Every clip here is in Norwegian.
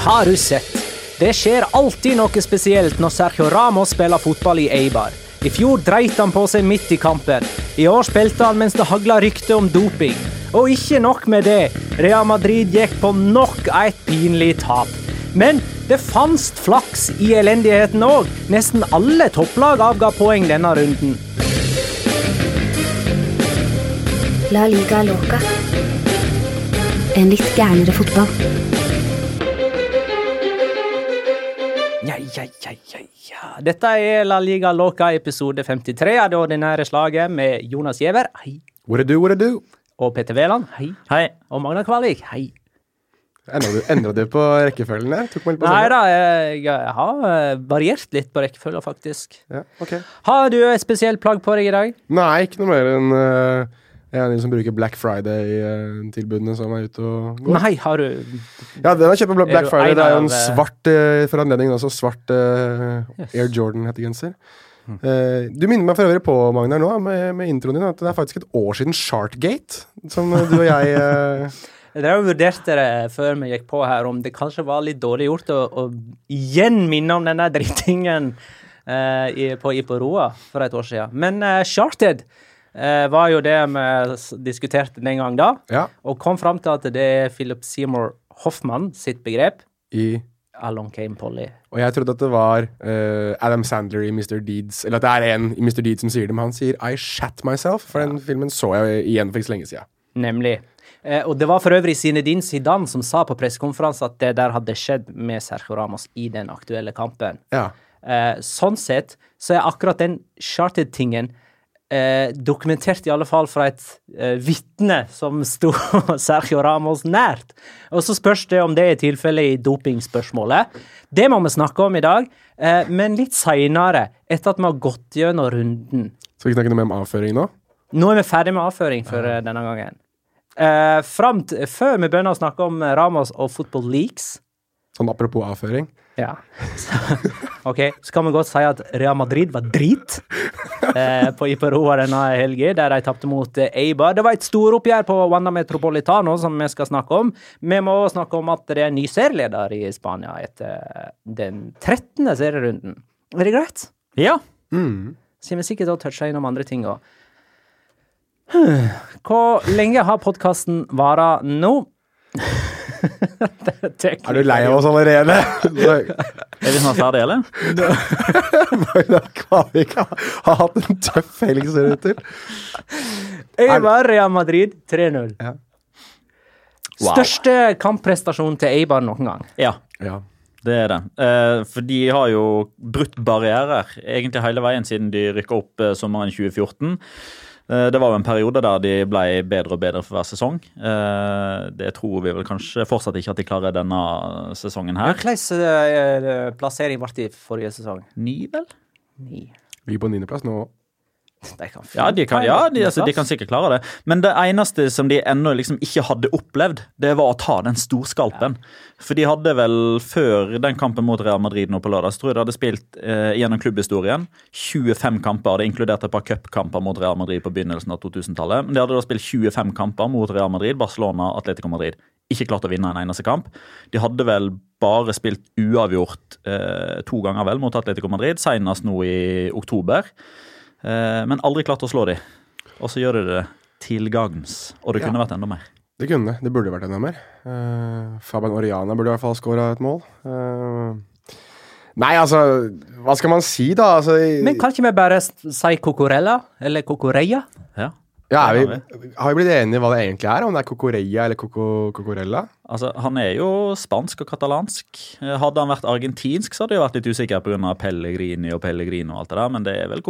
Har du sett? Det skjer alltid noe spesielt når Sergio Ramos spiller fotball i Eibar. I fjor dreit han på seg midt i kampen. I år spilte han mens det hagla rykter om doping. Og ikke nok med det. Real Madrid gikk på nok et pinlig tap. Men det fantes flaks i elendigheten òg. Nesten alle topplag avga poeng denne runden. La liga loca. En litt gærnere fotball. Ja, ja, ja, ja. Dette er La Liga Loca episode 53 av det ordinære slaget med Jonas Giæver. Hei. What do, what do? Og Petter Wæland. Hei. Hei. Og Magna Kvalvik. Hei. Endra du, på rekkefølgen der? Tok meg litt på Nei da, jeg, jeg har eh, variert litt på rekkefølgen, faktisk. Ja, ok. Har du et spesielt plagg på deg i dag? Nei, ikke noe mer enn uh, jeg er en som bruker Black Friday-tilbudene som er ute og går. Nei, har du Ja, den har kjøpt på Black Friday. Det er jo en eh, svart uh, for anledningen også. Svart eh, Yes. Air Jordan-hettegenser. Eh, du minner meg for øvrig på, Magnar, nå med, med introen din, at det er faktisk et år siden Sharkgate, som eh, du og jeg eh, drev vurderte det før vi gikk på her, om det kanskje var litt dårlig gjort å, å igjen minne om denne drittingen eh, i, på Iporoa for et år siden. Men uh, Charted eh, var jo det vi diskuterte den gang da, Ja, og kom fram til at det er Philip Seymour Hoffmann sitt begrep. i Along came Polly. Og jeg trodde at det var uh, Adam Sandler i Mr. Deeds Eller at det er en i Mr. Deeds som sier det, men han sier I shat myself. For den filmen så jeg igjen for ikke så lenge siden. Nemlig. Eh, og det var for øvrig Zinedine Zidane som sa på pressekonferanse at det der hadde skjedd med Sergio Ramos i den aktuelle kampen. Ja. Eh, sånn sett så er akkurat den charted-tingen eh, dokumentert i alle fall fra et eh, vitne som sto Sergio Ramos nært. Og så spørs det om det er tilfellet i dopingspørsmålet. Det må vi snakke om i dag, eh, men litt seinere, etter at vi har gått gjennom runden. Skal vi snakke noe mer om avføring nå? Nå er vi ferdig med avføring for eh, denne gangen. Eh, før vi begynner å snakke om Ramos og football leaks Sånn apropos avføring. Ja. OK, så kan vi godt si at Real Madrid var drit eh, på Iperoa denne helga, der de tapte mot eh, Eibar. Det var et storoppgjør på Wanda Metropolitano som vi skal snakke om. Vi må snakke om at det er en ny serieleder i Spania etter den 13. serierunden. Er det greit? Ja. Mm. Så kommer vi sikkert til å touche innom andre ting òg. Hvor lenge har podkasten vara nå? Er du lei av oss allerede? Er vi snart ferdige, eller? Da kan vi ikke ha, ha hatt en tøff helg, ser det ut til. Eibar Real Madrid 3-0. Ja. Wow. Største kampprestasjon til Eibar noen gang. Ja, Ja. det er det. Eh, for de har jo brutt barrierer egentlig hele veien siden de rykka opp eh, sommeren 2014. Eh, Det var jo en periode der de ble bedre og bedre for hver sesong. Eh, Det tror vi vel kanskje fortsatt ikke at de klarer denne sesongen her. Hvilken uh, plassering ble de i forrige sesong? Ni, vel? Ni. Vi er på niendeplass nå òg. De kan Ja, de kan, ja de, altså, de kan sikkert klare det. Men det eneste som de ennå liksom ikke hadde opplevd, det var å ta den storskalpen. For de hadde vel før den kampen mot Real Madrid nå på lørdag, så tror jeg de hadde spilt eh, gjennom klubbhistorien 25 kamper. Det inkluderte et par cupkamper mot Real Madrid på begynnelsen av 2000-tallet. Men de hadde da spilt 25 kamper mot Real Madrid, Barcelona, Atletico Madrid. Ikke klart å vinne en eneste kamp. De hadde vel bare spilt uavgjort eh, to ganger vel mot Atletico Madrid, senest nå i oktober. Eh, men aldri klart å slå dem. Og så gjør de det til gagns. Og det Ja. kunne vært enda mer. Det kunne det. Burde vært enda mer. Uh, Fabian Oriana burde i hvert fall skåra et mål. Uh, nei, altså Hva skal man si, da? Altså, Men kan ikke vi bare si Cocorella? Eller Cocoreia? Ja. ja, er vi, har vi blitt enige i hva det egentlig er? Om det er Cocoreia eller Coco, Cocorella? Altså, Han er jo spansk og katalansk. Hadde han vært argentinsk, så hadde jeg vært litt usikker pga. Pellegrini og Pellegrino og alt det der, men det er vel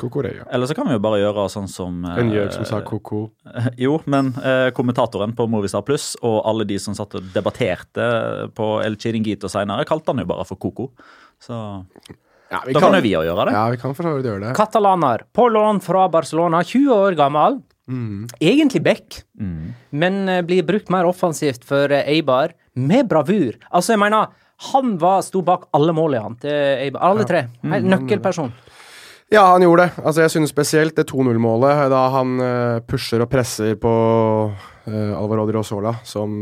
Cocoreia. ja. Eller så kan vi jo bare gjøre sånn som eh, En gjøk som sa Coco. Jo, men eh, kommentatoren på Movistar Pluss og alle de som satt og debatterte på El Chiringuito senere, kalte han jo bare for Coco. Så Ja, da kan jo vi òg gjøre det. Ja, vi kan for så vidt gjøre det. Katalaner. På lån fra Barcelona, 20 år gammel. Egentlig back, men eh, blir brukt mer offensivt for eh, Eibar, med bravur. Altså, jeg mener, han var, sto bak alle målene han til Eibar. Alle tre. Helt nøkkelperson. Ja, han gjorde det. Altså, jeg synes spesielt det 2-0-målet, da han eh, pusher og presser på uh, Alvaro Rosola, som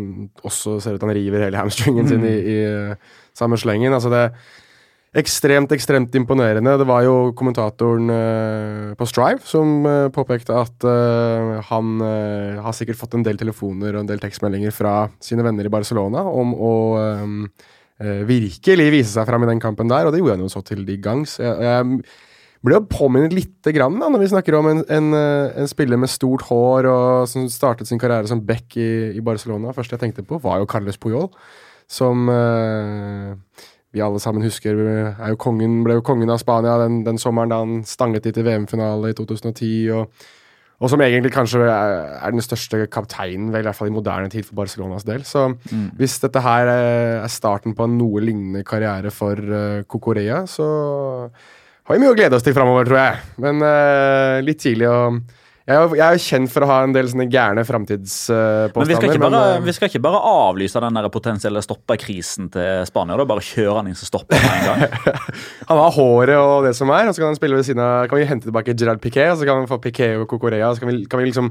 også ser ut han river hele hamstringen sin i, i eh, samme slengen. Altså, det er ekstremt, ekstremt imponerende. Det var jo kommentatoren uh, på Strive som uh, påpekte at uh, han eh, har sikkert fått en del telefoner og en del tekstmeldinger fra sine venner i Barcelona om å eh, eh, virkelig vise seg fram i den kampen der, og det gjorde han jo så til de gangs. Jeg, jeg ble jo påminnet lite grann da, når vi snakker om en, en, eh, en spiller med stort hår og som startet sin karriere som back i, i Barcelona. Første jeg tenkte på, var jo Carles Puyol, som eh, vi alle sammen husker er jo kongen, ble jo kongen av Spania den, den sommeren da han stanget dit i VM-finale i 2010. og og som egentlig kanskje er, den største kapteinen, vel, i hvert fall i moderne tid, for Barcelonas del. Så hvis dette her eh, er starten på en noe lignende karriere for Cocorea, så har vi mye å glede oss til framover, tror jeg. Men uh, litt tidlig å jeg er, jo- kjent for å ha en del sånne gærne framtidspåstander. Men vi skal, bare, eh, vi skal ikke bare avlyse den der potensielle stopperkrisen til Spania. Da bare kjøre han inn som stopper med en gang. Han har håret og det som er, og så kan han spille ved siden av Kan vi hente tilbake Gerard Piquet, og så kan vi få Piquet og Cocorea, så kan vi, kan vi liksom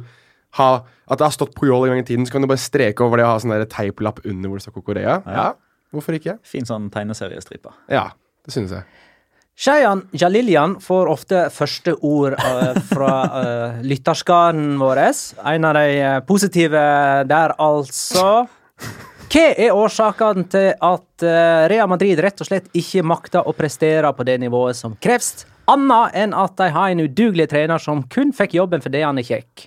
ha At det har stått Puyol en gang i tiden, så kan du bare streke over det og ha sånn teiplapp under hvor det står Cocorea. Ja. Hvorfor ikke? Fin sånn tegneseriestripe. Ja, det synes jeg. Shayan Jalilian får ofte første ord uh, fra uh, lytterskaren vår. En av de eh, positive der, altså. Hva er årsakene til at uh, Real Madrid rett og slett ikke makter å prestere på det nivået som kreves, annet enn at de har en udugelig trener som kun fikk jobben fordi han er kjekk?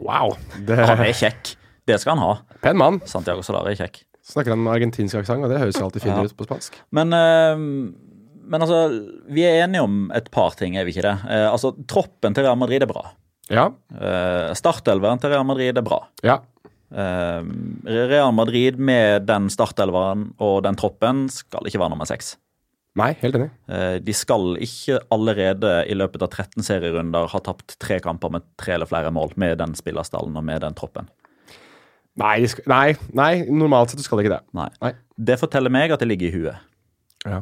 Wow. Det Han er kjekk. Det skal han ha. Pen mann. Santiago Solari er kjekk. Snakker han med argentinsk aksent, og det høres jo alltid finere Ja. ut på spansk. Men, eh, men altså, vi er enige om et par ting, er vi ikke det? Eh, altså, Troppen til Real Madrid er bra. Ja. Eh, Startelveren til Real Madrid er bra. Ja. Eh, Real Madrid med den startelveren og den troppen skal ikke være nummer seks. Nei, helt enig. Eh, De skal ikke allerede i løpet av 13 serierunder ha tapt tre kamper med tre eller flere mål med den spillerstallen og med den troppen. Nei, nei, nei, normalt sett skal de ikke det. Nei. Nei. Det forteller meg at det ligger i huet. Ja.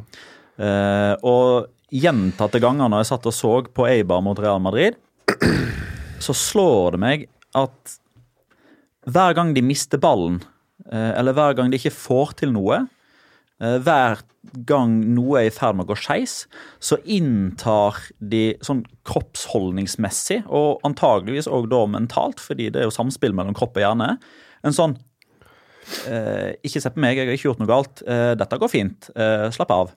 Eh, og gjentatte ganger når jeg satt og så på Eibar mot Real Madrid, så slår det meg at hver gang de mister ballen, eh, eller hver gang de ikke får til noe, eh, hver gang noe er i ferd med å gå skeis, så inntar de sånn kroppsholdningsmessig, og antageligvis òg da mentalt, fordi det er jo samspill mellom kropp og hjerne, en sånn Ikke se på meg, jeg har ikke gjort noe galt. Dette går fint. Slapp av.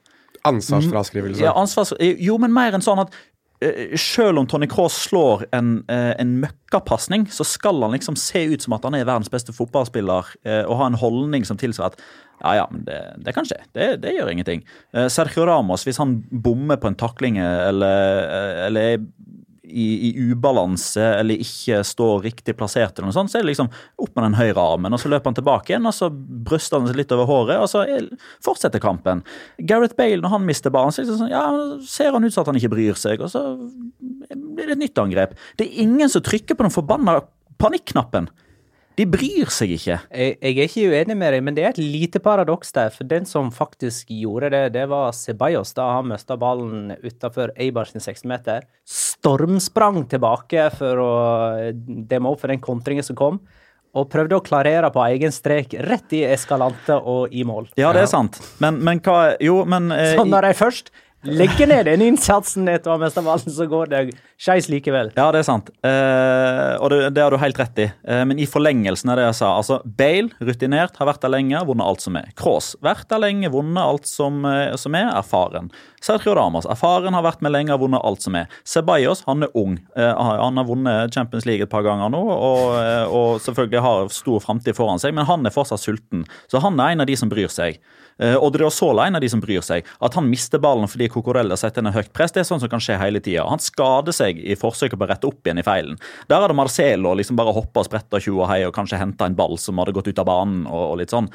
Ansvarsfraskrivelse. Ja, ansvars... Jo, men mer enn sånn at eh, selv om Tony Cross slår en, eh, en møkkapasning, så skal han liksom se ut som at han er verdens beste fotballspiller eh, og ha en holdning som tilsier at ja, ja, men det, det kan skje. Det, det gjør ingenting. Eh, Sergio Ramos, hvis han bommer på en takling eller, eh, eller er i, i ubalanse eller ikke står riktig plassert, eller noe sånt, så er det liksom opp med den høyre armen, og så løper han tilbake igjen, og så bryster han seg litt over håret, og så er, fortsetter kampen. Gareth Bale, når han mister ballen, så det sånn, ja, ser han ut som at han ikke bryr seg, og så blir det et nytt angrep. Det er ingen som trykker på den forbanna panikknappen. De bryr seg ikke. Jeg, jeg er ikke uenig med deg, men det er et lite paradoks der. For den som faktisk gjorde det, det var Ceballos da han mista ballen utafor Eibar sin 16-meter. Stormsprang tilbake for å demme opp for den kontringen som kom. Og prøvde å klarere på egen strek rett i eskalante og i mål. Ja, det er sant. Men, men hva Jo, men eh, Så når de først legger ned den innsatsen etter å ha mista ballen, så går det skeis likevel. Ja, det er sant. Eh, og det, det har du helt rett i. Eh, men i forlengelsen av det jeg sa altså Bale, rutinert, har vært der lenge, vunnet alt som er. Cross, vært der lenge, vunnet alt som, eh, som er, erfaren. Sergio Damas, erfaren, har vært med lenge, har vunnet alt som er. Ceballos, han er ung. Eh, han har vunnet Champions League et par ganger nå, og, eh, og selvfølgelig har stor framtid foran seg, men han er fortsatt sulten. Så han er en av de som bryr seg. Uh, det er er en av de som bryr seg. At han mister ballen fordi Cocorella setter henne høyt press, det er sånn som kan skje hele tida. Han skader seg i forsøket på å rette opp igjen i feilen. Der hadde Marcelo liksom bare hoppa og spretta tjo og hei og kanskje henta en ball som hadde gått ut av banen. og, og litt sånn.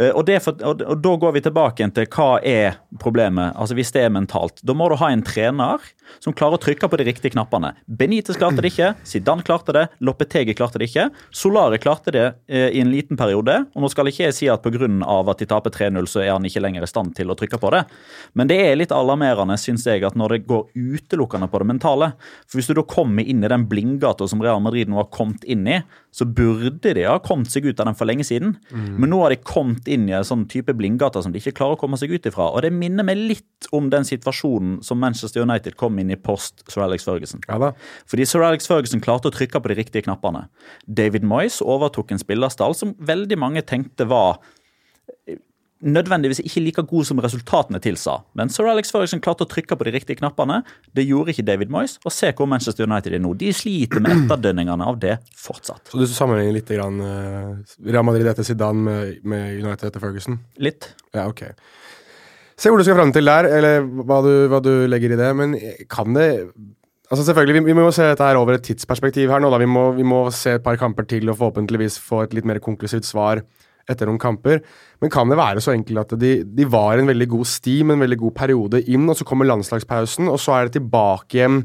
Uh, og, for, og, og, Da går vi tilbake til hva er problemet. Altså Hvis det er mentalt, da må du ha en trener som klarer å trykke på de riktige knappene. Benitez klarte det ikke, Zidane klarte det, Loppetege klarte det ikke. Solari klarte det eh, i en liten periode. og Nå skal ikke jeg si at pga. at de taper 3-0, så er han ikke lenger i stand til å trykke på det. Men det er litt alarmerende, syns jeg, at når det går utelukkende på det mentale For hvis du da kommer inn i den blindgata som Real Madrid nå har kommet inn i, så burde de ha kommet seg ut av den for lenge siden. Mm. Men nå har de kommet inn i en sånn type blindgate som de ikke klarer å komme seg ut ifra. Og det minner meg litt om den situasjonen som Manchester United kom inn i post Sir Alex Ferguson. Ja Fordi Sir Alex Ferguson klarte å trykke på de riktige knappene. David Moyes overtok en spillerstall som veldig mange tenkte var nødvendigvis ikke like god som resultatene tilsa. Men Sir Alex Ferguson klarte å trykke på de riktige knappene. Det gjorde ikke David Moyes. Og se hvor Manchester United er nå. De sliter med etterdønningene av det fortsatt. Så du sammenligner litt grann, uh, Real Madrid etter Zidane med, med, United etter Ferguson? Litt. Ja, ok. Se hvor du skal fram til der, eller hva du, hva du legger i det. Men kan det Altså selvfølgelig, vi, vi, må se dette her over et tidsperspektiv her nå. da. Vi må, vi må se et par kamper til og forhåpentligvis få et litt mer konklusivt svar etter noen kamper. Men kan det være så enkelt at de, de var en veldig god steam, en veldig god periode inn, og så kommer landslagspausen, og så er det tilbake igjen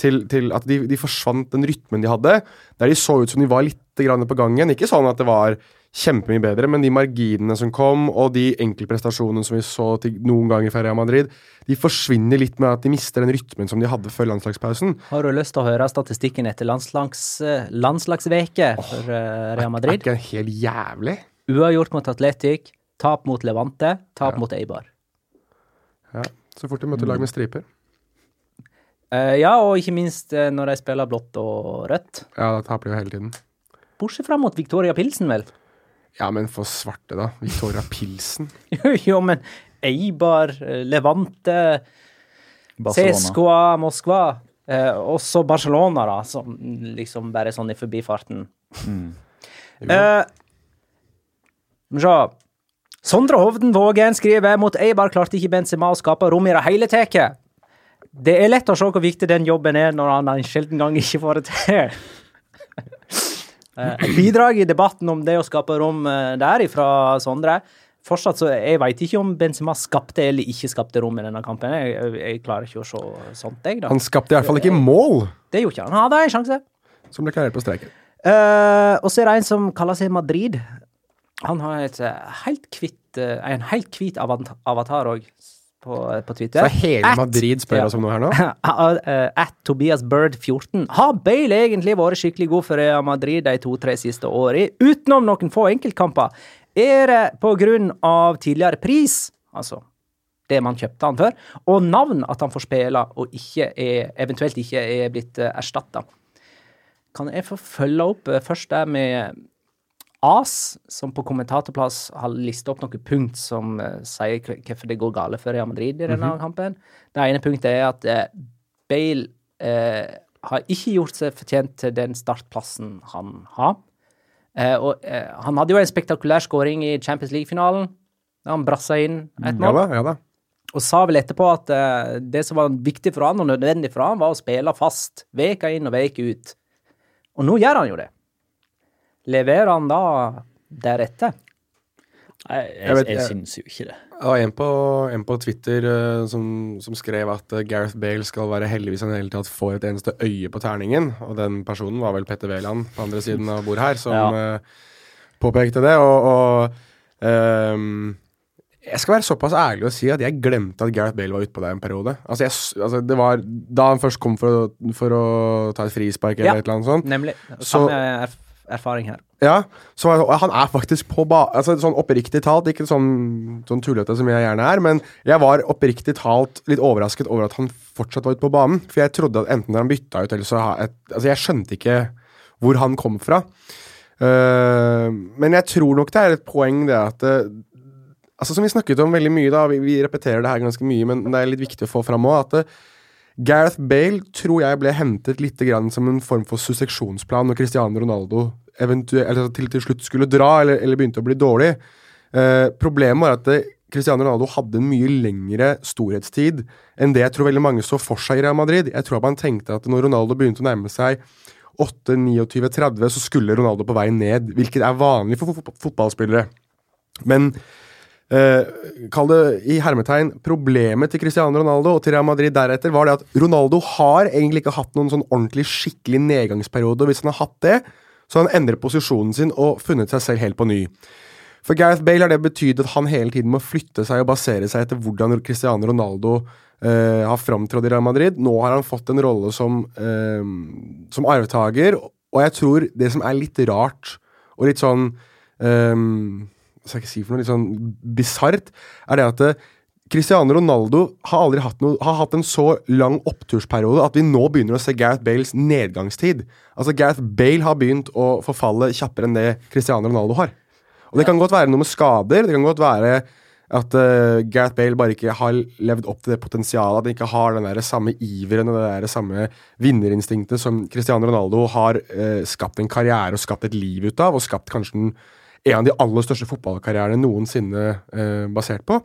til, til at de, de, forsvant den rytmen de hadde, der de så ut som de var litt på gangen. Ikke sånn at det var kjempemye bedre, men de marginene som kom, og de enkeltprestasjonene som vi så noen ganger fra Real Madrid, de forsvinner litt med at de mister den rytmen som de hadde før landslagspausen. Har du lyst til å høre statistikken etter landslags, landslagsveke for oh, Real Madrid? Er ikke den helt jævlig? Uavgjort mot Atletic, tap mot Levante, tap ja. mot Eibar. Ja, så fort de møter lag med striper. Uh, ja, og ikke minst uh, når de spiller blått og rødt. Ja, da taper de jo hele tiden. Bortsett fra mot Victoria Pilsen, vel? Ja, men for svarte, da. Victoria Pilsen. jo, men Eibar, eh, Levante, CSKA, Moskva. Uh, også Barcelona, da, som liksom bare sånn i forbifarten. Mm. Uh, Se. Sondre Hovden Vågen skriver mot Eibar klarte ikke Benzema å skape rom i det hele tatt. Det er lett å se hvor viktig den jobben er når han en sjelden gang ikke får det til. Eh, bidrag i debatten om det å skape rom eh, der fra Sondre. Fortsatt så Jeg veit ikke om Benzema skapte eller ikke skapte rom i denne kampen. Jeg, jeg klarer ikke å se sånt, jeg, da. Han skapte i hvert fall ikke mål. Det gjorde ikke han. Han hadde en sjanse. Som ble klarert på streiken. Uh, og så er det en som kaller seg Madrid. Han har et eh, helt kvitt, eh, en helt hvit avatar òg. På, på, Twitter. Så hele Madrid spør oss om noe her nå? At Tobias Bird 14. Har Bale egentlig vært skikkelig god for Real Madrid de to-tre siste årene, utenom noen få enkeltkamper? Er det på grunn av tidligere pris, altså det man kjøpte han for, og navn at han får spille og ikke er, eventuelt ikke er blitt eh, erstatta? Kan jeg få følge opp først det med AS, som på kommentatorplass har listet opp noen punkt som uh, sier hvorfor det går gale for Real Madrid i denne kampen. Det ene punktet er at uh, Bale uh, har ikke gjort seg fortjent til den startplassen han har. Og han hadde jo en spektakulær skåring i Champions League-finalen, da han brassa inn et Ja da, ja da. Og sa vel etterpå at det som var viktig for han og nødvendig for han, var å spille fast. Veka inn og veka ut. Og nå gjør han jo det. Leverer han da deretter? Nei, Jeg jeg, jeg, jeg- syns jo ikke det. Det var en på, en på Twitter uh, som, som skrev at uh, Gareth Bale skal være heldig hvis han i hele tatt får et eneste øye på terningen. Og den personen var vel Petter Wæland på andre siden av bordet her, som Ja. uh, påpekte det. Og, og ehm, jeg skal være såpass ærlig å si at jeg glemte at Gareth Bale var utpå der en periode. Altså, jeg, altså det var Da han først kom for å, for å ta et frispark eller Ja. et eller annet sånt, Nemlig. Så- Samme erfaring her. ja, så han er faktisk på ba... Altså, sånn oppriktig talt, ikke sånn, sånn tullete som jeg gjerne er, men jeg var oppriktig talt litt overrasket over at han fortsatt var ute på banen. For jeg trodde at enten han bytta ut, eller så et, Altså, jeg skjønte ikke hvor han kom fra. Uh, men jeg tror nok det er et poeng, det at eh, Altså, som vi snakket om veldig mye, da, vi, vi repeterer det her ganske mye, men det er litt viktig å få fram òg, at eh, Gareth Bale tror jeg ble hentet litt som en form for susseksjonsplan når Cristiano Ronaldo eventuelt, eller til, til slutt skulle dra, eller, eller begynte å bli dårlig. Eh, problemet var at det, Cristiano Ronaldo hadde en mye lengre storhetstid enn det jeg tror veldig mange så for seg i Real Madrid. Jeg tror at man tenkte at når Ronaldo begynte å nærme seg 8, 29, 30, så skulle Ronaldo på vei ned, hvilket er vanlig for fotballspillere. Men eh, kall det i hermetegn problemet til Cristiano Ronaldo og til Real Madrid deretter var det at Ronaldo har egentlig ikke hatt noen sånn ordentlig skikkelig nedgangsperiode. og Hvis han har hatt det, så har han endret posisjonen sin og funnet seg selv helt på ny. For Gareth Bale har det betydd at han hele tiden må flytte seg og basere seg etter hvordan Cristiano Ronaldo eh, har framtrådt i Real Madrid. Nå har han fått en rolle som, eh, som arvtaker, og jeg tror det som er litt rart og litt sånn eh, skal jeg ikke si for noe? Litt sånn bisart, er det at eh, Cristiano Ronaldo har aldri hatt, noe, har hatt en så lang opptursperiode at vi nå begynner å se Gareth Bales nedgangstid. Altså Gareth Bale har begynt å forfalle kjappere enn det Cristiano Ronaldo har. Og Det kan godt være noe med skader. Det kan godt være at uh, Gareth Bale bare ikke har levd opp til det potensialet. At han ikke har den der samme iveren og det der samme vinnerinstinktet som Cristiano Ronaldo har uh, skapt en karriere og skapt et liv ut av, og skapt kanskje den, en av de aller største fotballkarrierene noensinne eh, basert på.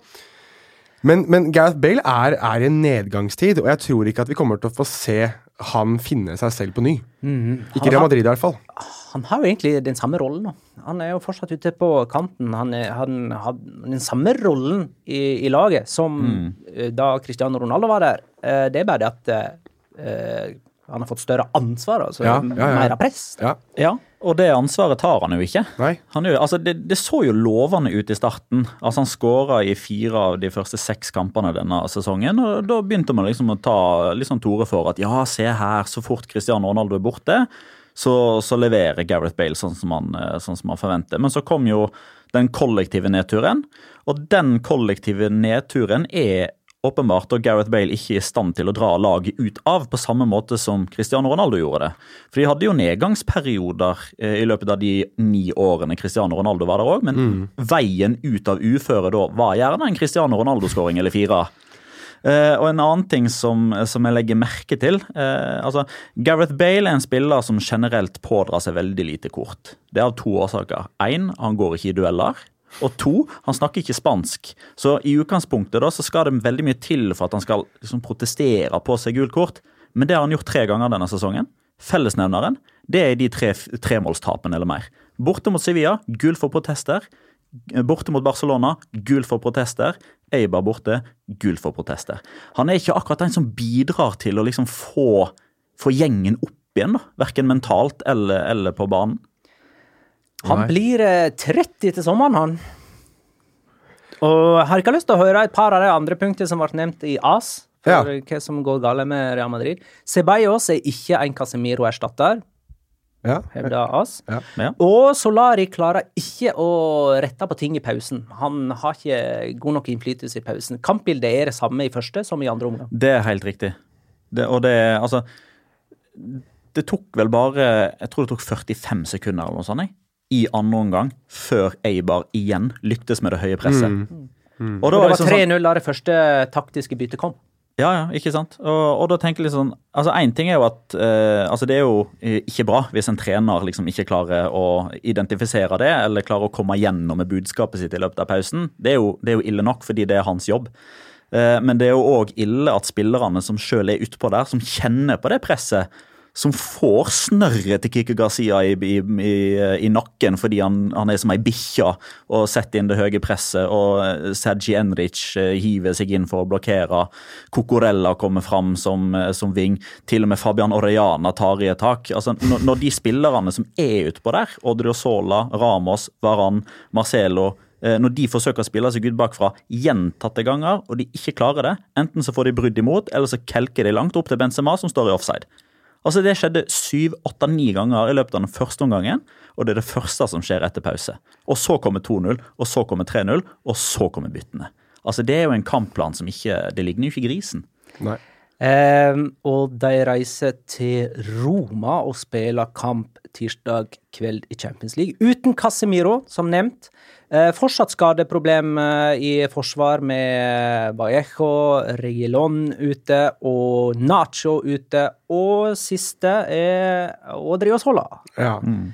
Men, men Gareth Bale er, er i en nedgangstid, og jeg tror ikke at vi kommer til å få se han finne seg selv på ny. Ikke Real Madrid, i hvert fall. Han har jo egentlig den samme rollen nå. Han er jo fortsatt ute på kanten. Han, er, han har den samme rollen i, i laget som mm. da Cristiano Ronaldo var der. Eh, det er bare det at eh, han har fått større ansvar, altså Ja, ja, ja. mer press. Ja. Ja, og det ansvaret tar han jo ikke. Nei. Han jo, altså det, det så jo lovende ut i starten. Altså Han skåra i fire av de første seks kampene denne sesongen. og Da begynte man liksom å ta litt sånn tore for at ja, se her, så fort Cristiano Ronaldo er borte, så, så leverer Gareth Bale sånn som, han, eh, sånn som han forventer. Men så kom jo den kollektive nedturen, og den kollektive nedturen er åpenbart og Gareth Bale ikke i stand til å dra laget ut av på samme måte som Cristiano Ronaldo gjorde det. For de hadde jo nedgangsperioder eh, i løpet av de ni årene Cristiano Ronaldo var der òg, men veien ut av uføret da var gjerne en Cristiano Ronaldo-skåring eller fire. Uh, og en annen ting som, som jeg legger merke til uh, altså Gareth Bale er en spiller som generelt pådrar seg veldig lite kort. Det er av to årsaker. Én, han går ikke i dueller. Og to, han snakker ikke spansk. Så i utgangspunktet da, så skal det veldig mye til for at han skal liksom protestere på seg gult kort. Men det har han gjort tre ganger denne sesongen. Fellesnevneren det er de tre tremålstapene eller mer. Borte mot Sevilla, gul for protester. Borte mot Barcelona, gul for protester. Eibar borte, gul for protester. Han er ikke akkurat den som bidrar til å liksom få, få gjengen opp igjen, da. Verken mentalt eller, eller på banen. Han blir eh, 30 til sommeren, han. Og jeg har ikke lyst til å høre et par av de andre punktene som ble nevnt i AS. For Ja. hva som går galt med Real Madrid. Ceballos er ikke en Casemiro-erstatter, Ja. hevder AS. Ja. Ja. Og Solari klarer ikke å rette på ting i pausen. Han har ikke god nok innflytelse i pausen. Kampbildet er det samme i første som i andre omgang. Det er helt riktig. Det, og det Altså Det tok vel bare Jeg tror det tok 45 sekunder eller noe sånt. I andre omgang, før Eibar igjen lyktes med det høye presset. Mm. Og Og da det var var liksom sånn, 3-0 da det første taktiske byttet kom. ja, ja, ikke sant? Og, og da tenker jeg litt sånn Altså, Én ting er jo at eh, altså det er jo eh, ikke bra hvis en trener liksom ikke klarer å identifisere det, eller klarer å komme gjennom med budskapet sitt i løpet av pausen. Det er jo, det er jo ille nok, fordi det er hans jobb. Eh, men det er jo òg ille at spillerne som sjøl er utpå der, som kjenner på det presset, som får snørret til Kike Garcia i, i, i, i nakken fordi han, han er som ei bikkje og setter inn det høye presset, og eh, Sergi Enrich eh, hiver seg inn for å blokkere. Cocorella kommer fram som, eh, som ving. Til og med Fabian Orellana tar i et tak. Altså, når, når de spillerne som er utpå der, Odrio Sola, Ramos, Varan, Marcelo når de forsøker å spille seg ut bakfra gjentatte ganger, og de ikke klarer det, enten så får de brudd imot, eller så kelker de langt opp til Benzema, som står i offside. Altså Det skjedde syv, åtte, ni ganger i løpet av den første omgangen, og det er det første som skjer etter pause. Og så kommer 2-0, og så kommer 3-0, og så kommer byttene. Altså Det er jo en kampplan som ikke Det ligner jo ikke i grisen. Nei. Ehm, og de reiser til Roma og spiller kamp tirsdag kveld i Champions League. Uten Casemiro, som nevnt. Eh, fortsatt skadeproblem eh, i forsvar med Vallejo, Regilon ute og Nacho ute. Og siste er Odriozola. Ja. Mm.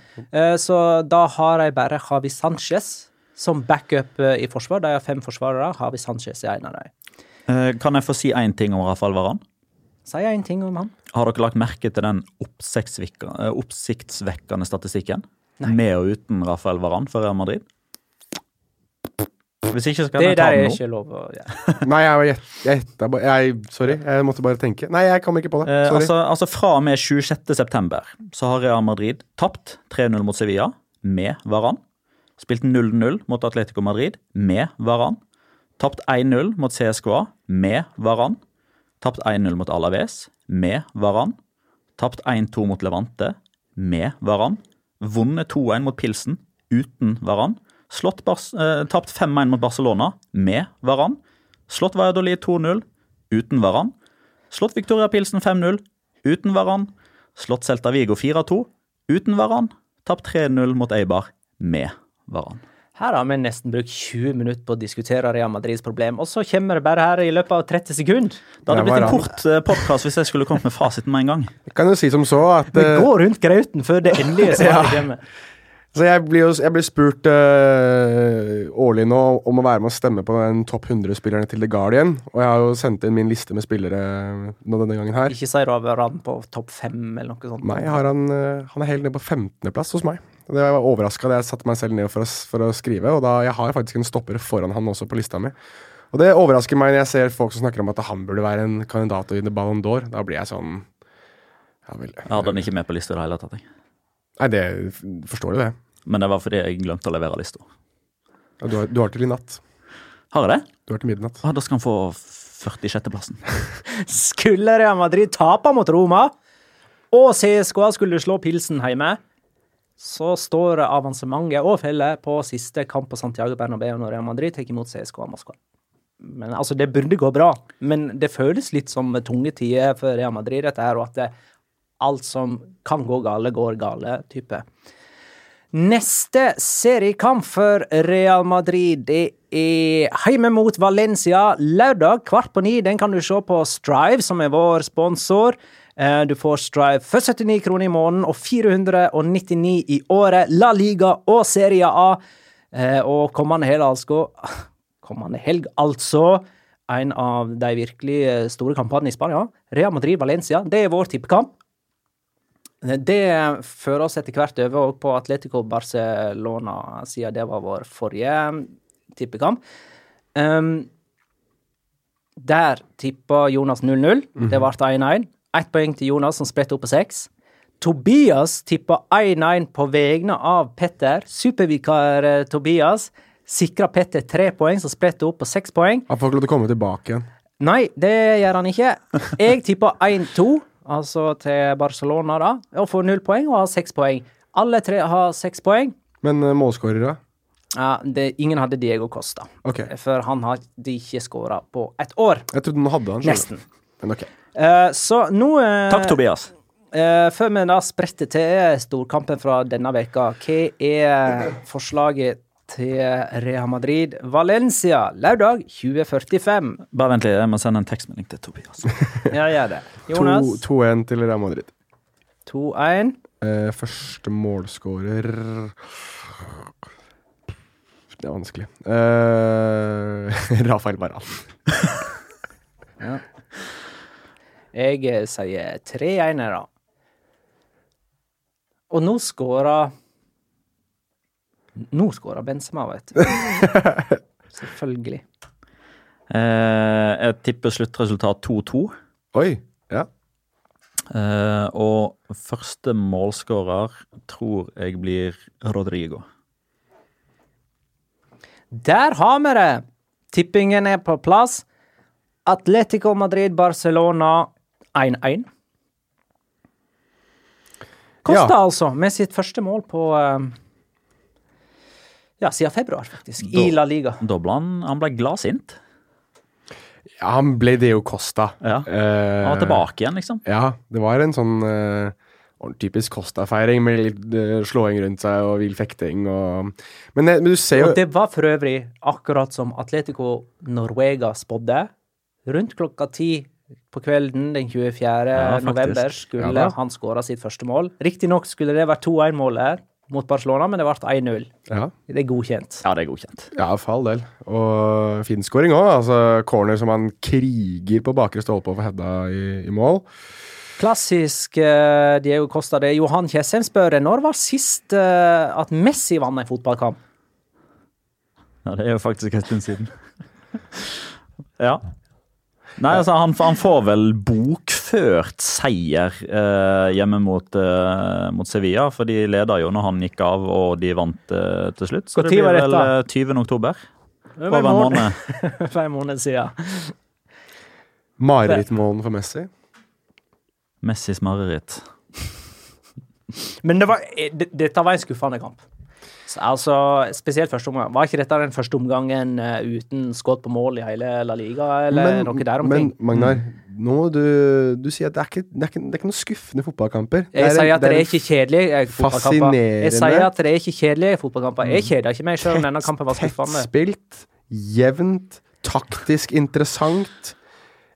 så da har de bare Javi Sanchez som backup eh, i forsvar. De har fem forsvarere. Javi Sanchez er en av dem. Eh, Kan jeg få si én ting om Rafael Varan? Si én ting om han. Har dere lagt merke til den eh, oppsiktsvekkende statistikken? Nei. Med og uten Rafael Varan for Real Madrid? Hvis ikke så kan Det jeg ta der er den nå. ikke lov å ja. Nei, jeg jeg, jeg jeg, Sorry, jeg måtte bare tenke. Nei, jeg kom ikke på det. Eh, altså, altså Fra og med 26. september så har Real Madrid tapt 3-0 mot Sevilla med Varan. Spilt 0-0 mot Atletico Madrid med Varan. Tapt 1-0 mot CSKA med Varan. Tapt 1-0 mot Alaves med Varan. Tapt 1-2 mot Levante med Varan. Vunnet 2-1 mot Pilsen uten Varan. Slått Bars eh, tapt 5-1 mot Barcelona med Varan. Slått Valladolid 2-0 uten Varan. Slått Victoria Pilsen 5-0 uten Varan. Slått Celta Vigo 4-2 uten Varan. Tapt 3-0 mot Eibar med Varan. Her har vi nesten brukt 20 minutter på å diskutere Real Madrids problem, og så kommer det bare her i løpet av 30 sekunder. Det hadde Det blitt en kort podkast podcast hvis jeg skulle kommet med fasiten med en gang. Jeg kan jo si som så at Vi eh, går rundt grauten før det endelige svaret kommer. Så jeg blir jo jeg blir spurt uh, årlig nå om å være med å stemme på den topp 100-spillerne til The Guardian. Og jeg har jo sendt inn min liste med spillere nå denne gangen her. Ikke si Raveran på topp fem eller noe sånt. Nei, har han, uh, han er helt nede på 15.-plass hos meg. Det var overraska da jeg satte meg selv ned for å, for å skrive, og da jeg har faktisk en stopper foran han også på lista mi. Og det overrasker meg når jeg ser folk som snakker om at han burde være en kandidat til å vinne Ballon d'Or. Da blir jeg sånn Ja vel. Jeg hadde han ikke med på lista i det hele tatt. jeg. Nei, det forstår du det. Men det var fordi jeg glemte å levere lista. Ja, du, har, du har til i natt. Har jeg det? Du har til midnatt. Ah, da skal han få 46.-plassen. Skulle Real Madrid tape mot Roma, og CSKA skulle slå Pilsen hjemme, så står avansementet og feller på siste kamp på Santiago Bernabeu når Real Madrid tar imot CSKA Moskva. Men altså, det burde gå bra, men det føles litt som tunge tider for Real Madrid, dette her, og at det, alt som kan gå gale, går gale, type. Neste seriekamp for Real Madrid det er hjemme mot Valencia lørdag kvart på ni. Den kan du se på Strive, som er vår sponsor. Eh, Du får Strive for 79 kroner i måneden og 499 i året. La Liga og Serie A. Eh, Og kommende helg, altså Kommende helg, altså. En av de virkelig eh, store kampene i Spania. Real Madrid-Valencia. Det er vår tippekamp. Det fører oss etter hvert over på Atletico Barcelona, siden det var vår forrige tippekamp. Um, der tippa Jonas 0-0. Det ble 1-1. Ett poeng til Jonas, som spredte opp på seks. Tobias tippa 1-1 på vegne av Petter. Supervikar eh, Tobias sikra Petter tre poeng, som spredte opp på seks poeng. Han får ikke lov til å komme tilbake igjen. Nei, det gjør han ikke. Jeg tippa 1-2, altså til Barcelona, da, og får null poeng og har seks poeng. Alle tre har seks poeng. Men uh, målskårere? Ja, det, ingen hadde Diego Costa, Okay. for han hadde ikke skåra på ett år. Jeg trodde han hadde han. Nesten. Men ok. Uh, så nå uh, Takk, Tobias. Uh, før vi da spretter til storkampen fra denne veka, hva er forslaget til Real Madrid Valencia lørdag 2045? Bare vent litt, jeg må sende en tekstmelding til Tobias. Ja, gjør det. Jonas, 2-1 til Real Madrid. 2-1. Eh, første målskårer Det er vanskelig. Eh, Rafael Varan. Jeg eh, sier 3-1 da. Og nå skåra Nå skåra Benzema, vet du. Selvfølgelig. Eh, jeg tipper sluttresultat 2-2. Oi! Ja. Eh, og første målskårer tror jeg blir Rodrigo. Der har vi det! Tippingen er på plass. Atletico Madrid, Barcelona 1-1. Kosta Ja. altså, med sitt første mål på eh, Ja, siden februar, faktisk. I La Liga. Da ble han, han ble gladsint. ja, han ble det jo Costa. Ja. Eh, Han var tilbake igjen, liksom. Ja, det var en sånn eh, typisk Costa-feiring med litt eh, slåing rundt seg og vill fekting og men, eh, men du ser jo Og det var for øvrig akkurat som Atletico Norvega spådde. Rundt klokka ti på kvelden den 24. Ja, november skulle Ja han skåra sitt første mål. Riktignok skulle det vært 2-1-mål her mot Barcelona, men det ble 1-0. ja, Det er godkjent. Ja, det er godkjent. ja, for all del. Og fin skåring òg. Altså, corner som han kriger på bakre stolpe og får heada i, i mål. Klassisk uh, Diego Costa. Det er Johan Kjessem spør når var sist uh, at Messi vant en fotballkamp? Ja, det er jo faktisk en stund siden. ja. Nei, altså, han, han får vel bokført seier eh, hjemme mot, eh, mot Sevilla, for de leda jo når han gikk av og de vant eh, til slutt. Så Hvor det blir vel dette? eh, 20. oktober. Det Over var en måned. For en måned siden. Marerittmålen for Messi. Messis mareritt. Men det var, eh, det, dette var en skuffende kamp. Så, altså, Spesielt første omgang. Var ikke dette den første omgangen uh, uten skudd på mål i hele La Liga, eller noe der omkring? men Magnar, nå du, du sier at det er, ikke, det, er ikke, det er ikke noen skuffende fotballkamper. Jeg sier at det er ikke kjedelige fotballkamper. Jeg sier at det er ikke kjedelige fotballkamper. Jeg kjeder ikke meg selv om denne kampen var skuffende. Tettspilt, jevnt, taktisk interessant.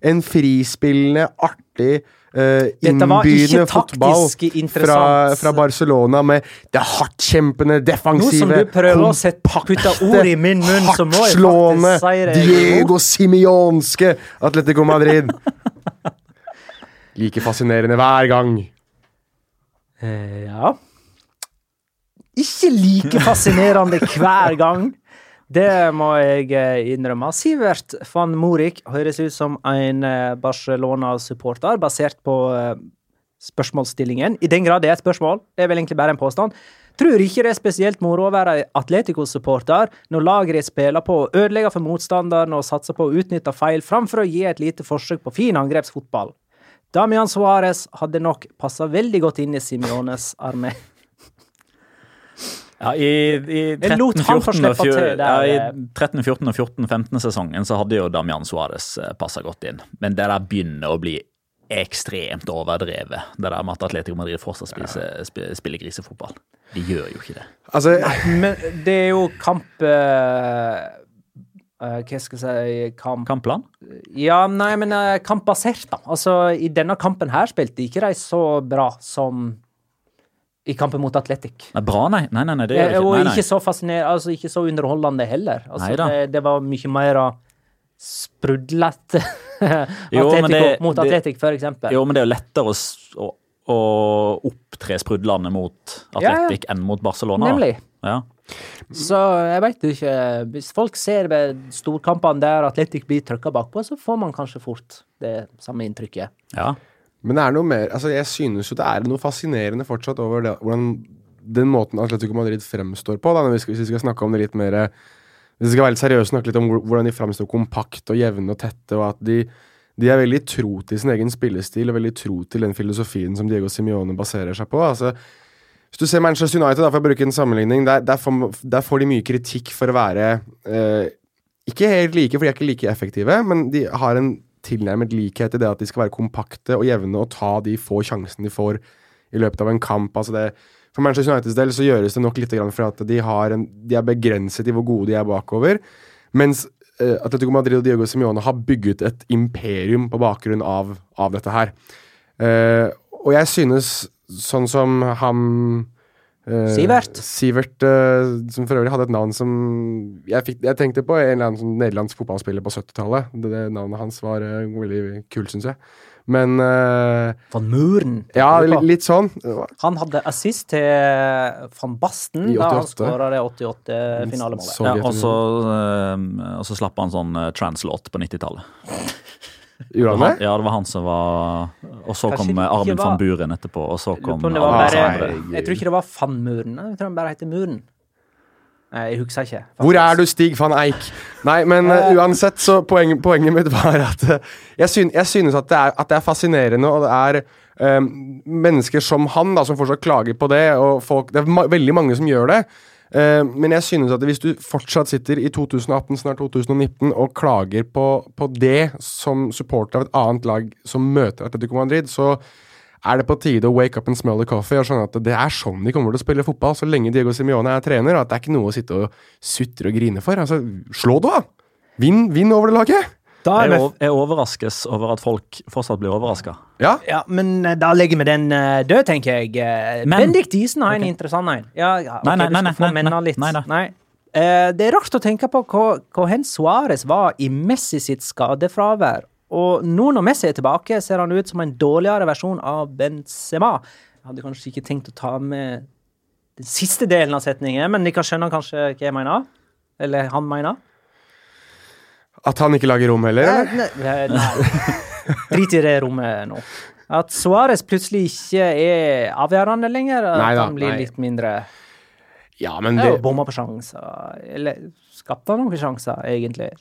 En frispillende, artig, uh, innbydende fotball fra, fra Barcelona med det hardtkjempende, defensive jeg hardtslående. Diego Simionske Atletico Madrid. Like fascinerende hver gang. Uh, ja. Ikke like fascinerende hver gang. Det må jeg eh, innrømme. Sivert van Morik høres ut som en eh, Barcelona-supporter, basert på eh, spørsmålsstillingen. I den grad det er et spørsmål, det er vel egentlig bare en påstand. Tror ikke det er spesielt moro å være Atletico-supporter når laget spiller på å ødelegge for motstanderen og satser på å utnytte feil, framfor å gi et lite forsøk på fin angrepsfotball. Damian Suárez hadde nok passa veldig godt inn i Simiones armé. Ja, I, i 13-14 og ja, eh. 13, 14 og 14, 15 sesongen så hadde jo Damian Suárez passa godt inn. Men det der begynner å bli ekstremt overdrevet. Det der med at Atletico Madrid fortsatt spiser, sp- spiller grisefotball. De gjør jo ikke det. Altså, Men det er jo kamp eh, eh, Hva skal jeg si kamp Kampplan? Ja, nei, men uh, kampbasert, da. Altså, i denne kampen her spilte de ikke de så bra som i kampen mot Atletic. Nei, bra, nei. Nei, nei, det gjør Eh, det ikke. Nei, nei. ikke så fascinerende, altså ikke så underholdende heller. Altså, det, det var mye mer sprudlete mot Atletic, for eksempel. Jo, men det er jo lettere å, å, opptre sprudlende mot Ja, ja. Atletic enn mot Barcelona. Nemlig. Ja. Så jeg veit ikke. Hvis folk ser ved storkampene der Atletic blir trykka bakpå, så får man kanskje fort det samme inntrykket. ja. Men det er noe mer altså Jeg synes jo det er noe fascinerende fortsatt over det, hvordan den måten Atletico Madrid fremstår på. Da, hvis vi skal snakke om det litt mer Hvis vi skal være litt seriøse, snakke litt om hvordan de fremstår kompakt og jevne og tette, og at de, de er veldig tro til sin egen spillestil og veldig tro til den filosofien som Diego Simione baserer seg på. altså hvis du ser Manchester United, da, for å bruke en sammenligning, der, der, får, der får de mye kritikk for å være eh, Ikke helt like, for de er ikke like effektive, men de har en tilnærmet likhet i det at de skal være kompakte og jevne og ta de få sjansene de får i løpet av en kamp. altså det for Manchester Uniteds del så gjøres det nok litt for at de, en, de er begrenset i hvor gode de er bakover. Mens uh, Atletico Madrid og Diego Simione har bygget et imperium på bakgrunn av, av dette her. Uh, og jeg synes, sånn som han Sivert. Sivert, som for øvrig hadde et navn som Jeg, fikk, jeg tenkte på en eller annen sånn nederlandsk fotballspiller på 70-tallet. Det, det, Navnet hans var veldig kult, syns jeg. Men uh, Van Muren? Ja, litt, litt, sånn. Han hadde assist til van Basten da han skåra det 88-finalemålet. Ja, og, så, uh, og så slapp han sånn uh, translåt på 90-tallet. Gjorde han det? Ja, det var han som var Og så Kanskje kom Armin var... van Buren etterpå, og så kom bare, Jeg tror ikke det var van Muren, jeg tror han bare heter Muren. Jeg husker ikke. Faktisk. Hvor er du, Stig van Eik? Nei, men uh, uansett, så poenget, poenget mitt var at uh, jeg, synes, jeg, synes at det, er, at det, er, fascinerende, og det er um, mennesker som han da, som fortsatt klager på det, og folk, det er ma veldig mange som gjør det. Uh, men jeg synes at hvis du fortsatt sitter i 2018, snart 2019, og klager på, på det som supporter av et annet lag som møter Atletico Madrid, så er det på tide å wake up and smell the coffee og skjønne at det er sånn de kommer til å spille fotball så lenge Diego Simione er trener. At det er ikke noe å sitte og sutre og grine for. Altså, slå det, da! Vinn, vinn over det laget! Jeg, jeg overraskes over at folk fortsatt blir overraska. Ja. ja. men eh, da legger vi den uh, død, tenker jeg. Men, Bendik Diesen har okay. en interessant en. Ja, ja, okay, nei, nei, nei, nei, nei, nei, nei. Uh, det er rart å tenke på hvor, hvor hen Suárez var i Messi sitt skadefravær, og nå når Messi er tilbake, ser han ut som en dårligere versjon av Benzema. Jeg hadde kanskje ikke tenkt å ta med den siste delen av setningen, men de kan skjønne kanskje hva jeg mener? Eller han mener? At han ikke lager rom heller, Nei, Nei, nei. Drit i det rommet nå. At Suárez plutselig ikke er avgjørende lenger. At Neida, han blir nei. litt mindre Ja, men det Bomma på sjanser. Eller skapte han noen sjanser, egentlig?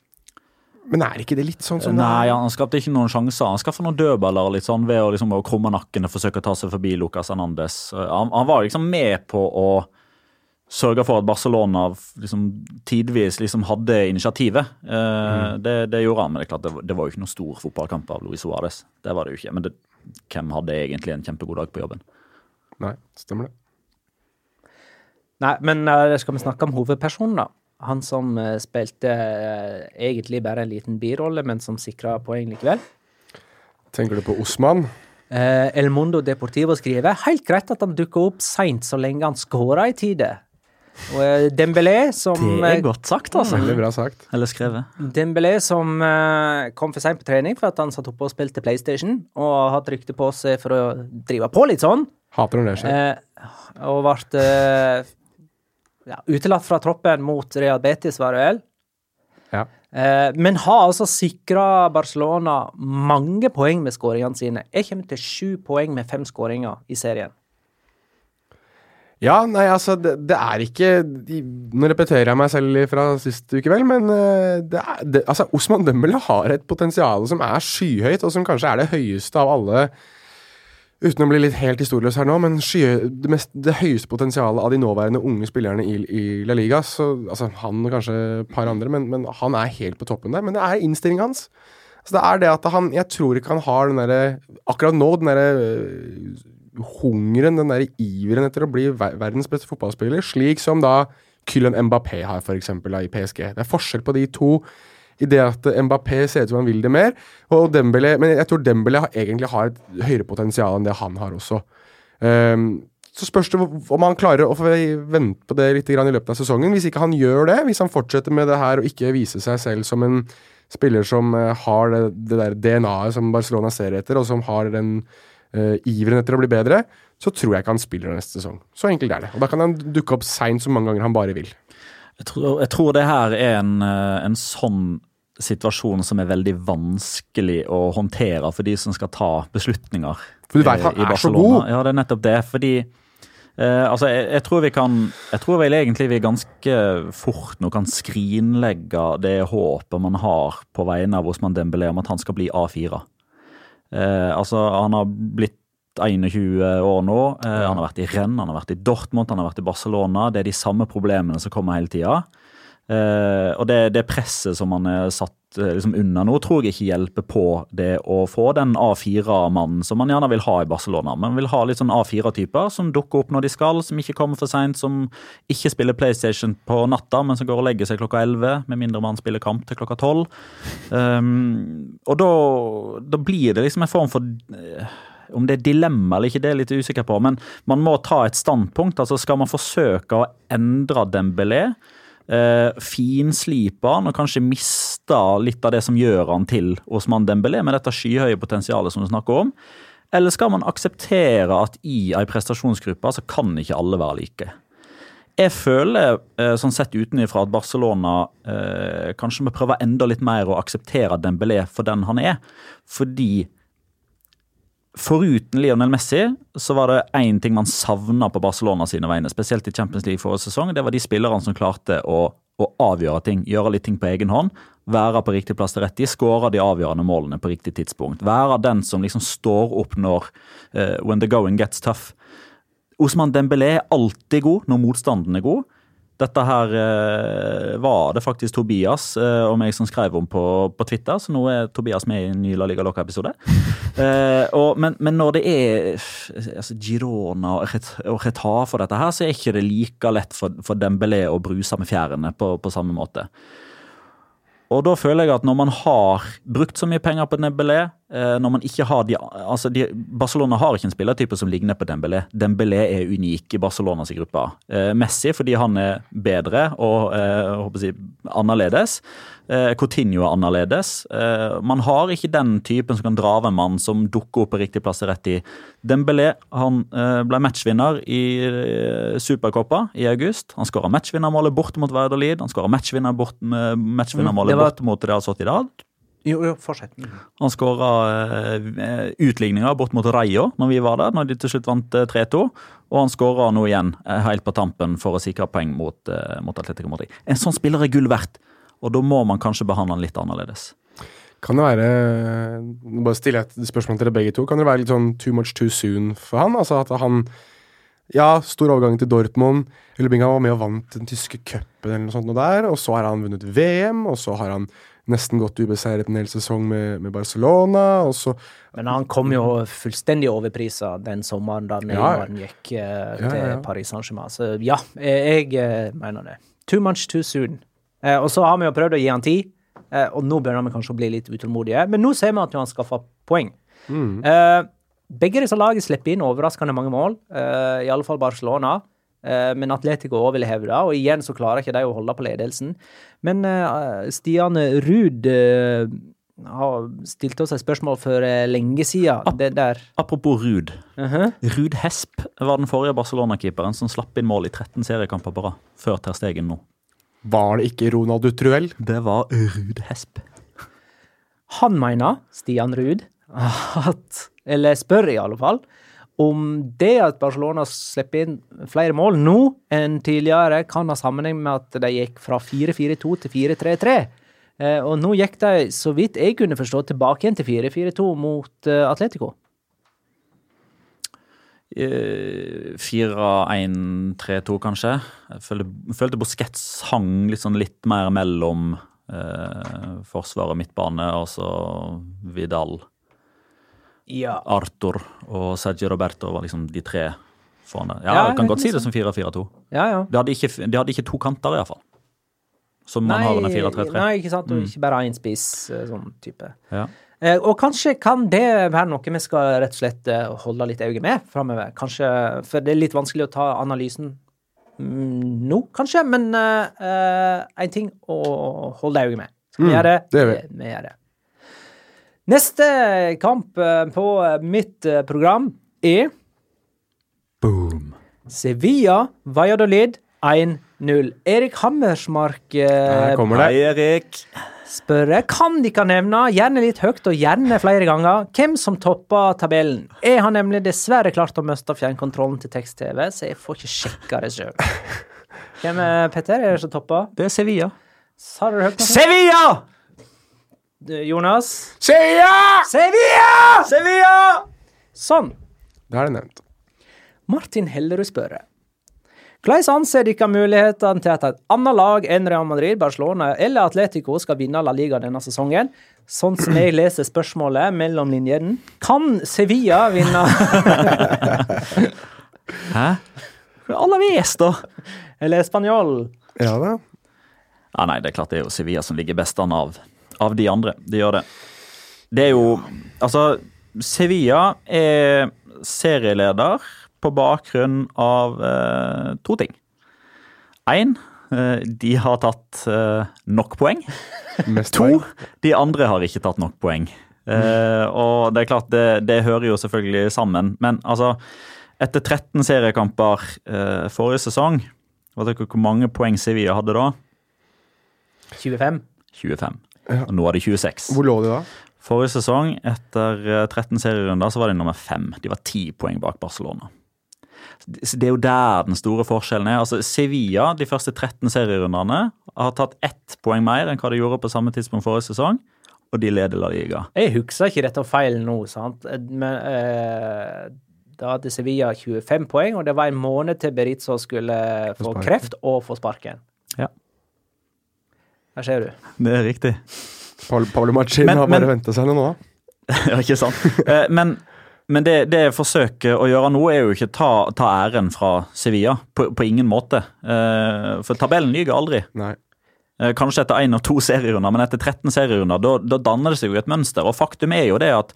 Men er ikke det litt sånn som Nei, han skapte ikke noen sjanser. Han skaffa noen dødballer litt sånn ved å, liksom, å krumme nakken og forsøke å ta seg forbi Lucas Hernandez. Han, han, var liksom med på å sørge for at Barcelona liksom, tidvis liksom hadde initiativet. Eh, mm. det, det, gjorde han, men det, er klart, det, det, var jo ikke noen stor fotballkamp av Luis Suárez. Det var det jo ikke. Men det, hvem hadde egentlig en kjempegod dag på jobben? Nei, stemmer det. Nei, men uh, skal vi snakke om hovedpersonen, da? Han som uh, spilte uh, egentlig bare en liten birolle, men som sikra poeng likevel. Tenker du på Osman? Uh, El Mundo Deportivo skriver helt greit at han dukker opp seint så lenge han skårer i tide. Og Dembélé som Det er godt sagt, altså. Veldig bra sagt. Eller skrevet. Dembélé som kom for seint på trening for at han satt oppe og spilte PlayStation, og har hatt rykte på seg for å drive på litt sånn. Hater når det skjer. og ble ja, utelatt fra troppen mot Real Betis, var det vel? Ja. Eh, men har altså sikra Barcelona mange poeng med skåringene sine. Jeg kommer til sju poeng med fem skåringer i serien. Ja, nei, altså, det, det, er ikke Nå repeterer jeg meg selv fra sist uke, vel, men uh, det er, det, altså, Osman Dembele har et potensial som er skyhøyt, og som kanskje er det høyeste av alle Uten å bli litt helt historieløs her nå, men skye, det, mest, det, høyeste potensialet av de nåværende unge spillerne i, i La Liga så, altså Han og kanskje et par andre, men, men, han er helt på toppen der. Men det er innstillingen hans. Så det er det at han Jeg tror ikke han har den derre Akkurat nå, den derre hungeren, den derre iveren etter å bli verdens beste fotballspiller, slik som da Kylen Mbappé har, for eksempel, i PSG. Det er forskjell på de to i det at Mbappé ser ut som han vil det mer. Og Dembélé, men jeg tror Dembélé egentlig har et høyere potensial enn det han har også. Um, så spørs det om han klarer å vente på det litt i løpet av sesongen. Hvis ikke han gjør det, hvis han fortsetter med det her og ikke viser seg selv som en spiller som uh, har det, det der DNA-et som Barcelona ser etter, og som har den uh, iveren etter å bli bedre, så tror jeg ikke han spiller neste sesong. Så enkelt er det. Og da kan han dukke opp seint så mange ganger han bare vil. Jeg tror, jeg tror det her er en, eh, en sånn situasjon som er veldig vanskelig å håndtere for de som skal ta beslutninger. For du vet han er så god! Ja, det er nettopp det. Fordi Uh, altså, jeg, jeg, tror vi kan Jeg tror vel egentlig vi ganske fort nå kan skrinlegge det håpet man har på vegne av Osman Dembélé om at han skal bli A4. Eh, altså, han har blitt 21 år nå. Eh, han har vært i Rennes, han har vært i Dortmund, han har vært i Barcelona. Det er de samme problemene som kommer hele tida. Eh, og det, det presset som man er satt uh, liksom unna nå, tror jeg ikke hjelper på det å få den A4-mannen som man gjerne vil ha i Barcelona. Man vil ha litt sånn A4-typer som dukker opp når de skal, som ikke kommer for seint, som ikke spiller PlayStation på natta, men som går og legger seg klokka 11, med mindre man spiller kamp til klokka 12. Um, og da, da blir det liksom en form for uh, om det er dilemma eller ikke, det er jeg litt usikker på, men man må ta et standpunkt. altså Skal man forsøke å endre Dembélé? Eh, finslipe han og kanskje miste litt av det som gjør han til Osman Dembélé, med dette skyhøye potensialet som du snakker om? Eller skal man akseptere at i ei prestasjonsgruppe så kan ikke alle være like? Jeg føler eh, sånn sett utenfra at Barcelona eh, kanskje må prøve enda litt mer å akseptere Dembélé for den han er. Fordi Foruten Lionel Messi så var det én ting man savna på Barcelona sine vegne, spesielt i Champions League forrige sesong. Det var de spillerne som klarte å, å, avgjøre ting, gjøre litt ting på egen hånd. Være på riktig plass til rett tid, skåre de avgjørende målene på riktig tidspunkt. Være den som liksom står opp når uh, when the going gets tough. Osman Dembélé er alltid god når motstanden er god. Dette her eh, var det faktisk Tobias eh, og meg som skrev om på, på, Twitter, så nå er Tobias med i en ny La Liga Loca-episode. eh, men, men, når det er altså, Girona og, Ret, og Retafe dette her, så er ikke det like lett for, for Dembélé å bruse med fjærene på, på samme måte. Og da føler jeg at når man har brukt så mye penger på Dembélé, når man ikke har de, altså de, Barcelona har ikke en spillertype som ligner på Dembélé. Dembélé er unik i Barcelonas gruppe. Eh, Messi fordi han er bedre og eh, jeg, annerledes. Eh, Coutinho er annerledes. Eh, man har ikke den typen som kan dra av en mann som dukker opp på riktig plass i rett tid. Dembélé han eh, ble matchvinner i Supercoppa i august. Han skåra matchvinnermålet bort mot Verdalid. Han skåra matchvinnermålet matchvinner mm, bort mot Real Sociedad. Jo, jo, fortsett. Han skåra uh, utligninger bort mot Reia når vi var der, når de til slutt vant uh, eh, 3-2. Og han skåra nå igjen uh, helt på tampen for å sikre poeng mot, uh, mot Atletico Madrid. En sånn spiller er gull verdt, og da må man kanskje behandle han litt annerledes. Kan det være Bare stille et spørsmål til dere begge to. Kan det være litt sånn too much too soon for han? Altså at han ja, stor overgang til Dortmund. Eller var med og vant den tyske cupen, eller noe sånt noe der. Og så har han vunnet VM, og så har han nesten gått ubeseiret en hel sesong med, med Barcelona. så men han kom jo fullstendig overprisa den sommeren da Neymar ja. gikk til ja, ja, Paris Saint-Germain. Så ja, jeg, jeg, mener det. Too much too soon. Uh, og så har vi jo prøvd å gi han tid, uh, og nå begynner vi kanskje å bli litt utålmodige. Men nå ser vi at han skaffer poeng. Mm. begge disse lagene slipper inn overraskende mange mål, uh, i alle fall Barcelona. Eh, men Atletico òg vil hevde, og igjen så klarer ikke de å holde på ledelsen. Men uh, Stian Ruud uh, har stilt oss et spørsmål for lenge siden. Ap det der. Apropos Ruud. Uh -huh. Ruud Hesp var den forrige Barcelona-keeperen som slapp inn mål i 13 seriekamper på rad, før Ter Stegen nå. Var det ikke Ronald Truell? Det var Ruud Hesp. Han mener, Stian Ruud, at Eller spør i alle fall om det at Barcelona slipper inn flere mål nå enn tidligere, kan ha sammenheng med at de gikk fra 4-4-2 til 4-3-3. Eh, og nå gikk de, så vidt jeg kunne forstå, tilbake igjen til 4-4-2 mot uh, Atletico. 4-1-3-2, kanskje. Jeg følte, følte Busquets hang litt, sånn litt mer mellom eh, forsvar og midtbane, og så Vidal ja. Arthur og Sergio Roberto var liksom de tre foran der. Ja, ja, jeg kan godt si det som 4-4-2. Ja, ja. De hadde, ikke, de hadde ikke to kanter, iallfall. Som man nei, har under 4-3-3. Nei, ikke sant. Og mm. ikke bare én spiss, eh, sånn type. Ja. Eh, og kanskje kan det være noe vi skal rett og slett eh, holde litt øye med framover. Kanskje, for det er litt vanskelig å ta analysen mm, nå, kanskje, men én uh, ting å holde øye med. Skal vi mm, gjøre det? Det gjør vi. vi gjør det. Neste kamp eh, på eh, mitt eh, program er Boom. Sevilla Valladolid 1-0. Erik Hammersmark Her kommer det. Hei, Erik. Spør kan de kan nevne, gjerne litt høyt og gjerne flere ganger, hvem som topper tabellen. Jeg har nemlig dessverre klart å miste fjernkontrollen til tekst-TV, så jeg får ikke sjekka det sjøl. Hvem er Petter? Er det som topper? Det er Sevilla. Sa du høyt? Sevilla! Jonas? Sevilla! Sevilla! Sevilla! Sånn. Da er det nevnt. Martin Hellerud spør Hvordan anser dere mulighetene til at et annet lag enn Real Madrid, Barcelona eller Atletico skal vinne La Liga denne sesongen? Sånn som jeg leser spørsmålet mellom linjene. Kan Sevilla vinne Hæ? Alaves, da? Eller Spanjol? Ja da. Ja, nei, det er klart det er jo Sevilla som ligger best an av, av de andre. Det gjør det. Det er jo Altså, Sevilla er serieleder på bakgrunn av eh, to ting. Én, eh, de har tatt eh, nok poeng. Mest To, poeng. de andre har ikke tatt nok poeng. Eh, og det er klart, det, det hører jo selvfølgelig sammen. Men altså, etter 13 seriekamper eh, forrige sesong, vet dere hvor mange poeng Sevilla hadde da? 25? 25. Og nå er det 26. Hvor lå de da? Forrige sesong, etter eh, 13 serierunder, så var de nummer fem. De var ti poeng bak Barcelona. Så Det er jo der den store forskjellen er. Altså, Sevilla de første 13 serierundene har tatt ett poeng mer enn hva de gjorde på samme tidspunkt forrige sesong, og de leder La Liga. Jeg husker ikke dette feil nå, sant? Men eh, da hadde Sevilla 25 poeng, og det var en måned til Berizzo skulle få kreft og få sparken. Ja. Der ser du. Det er riktig. Paul, Paolo Machin har bare venta seg noe nå. ja, ikke sant? Eh, Men, men det, det jeg forsøker å gjøre nå, er jo ikke ta, ta æren fra Sevilla. På, på ingen måte. Eh, For tabellen lyver aldri. Nei. Eh, Kanskje etter én og to serierunder, men etter 13 serierunder, da, da danner det seg jo et mønster. Og faktum er jo det at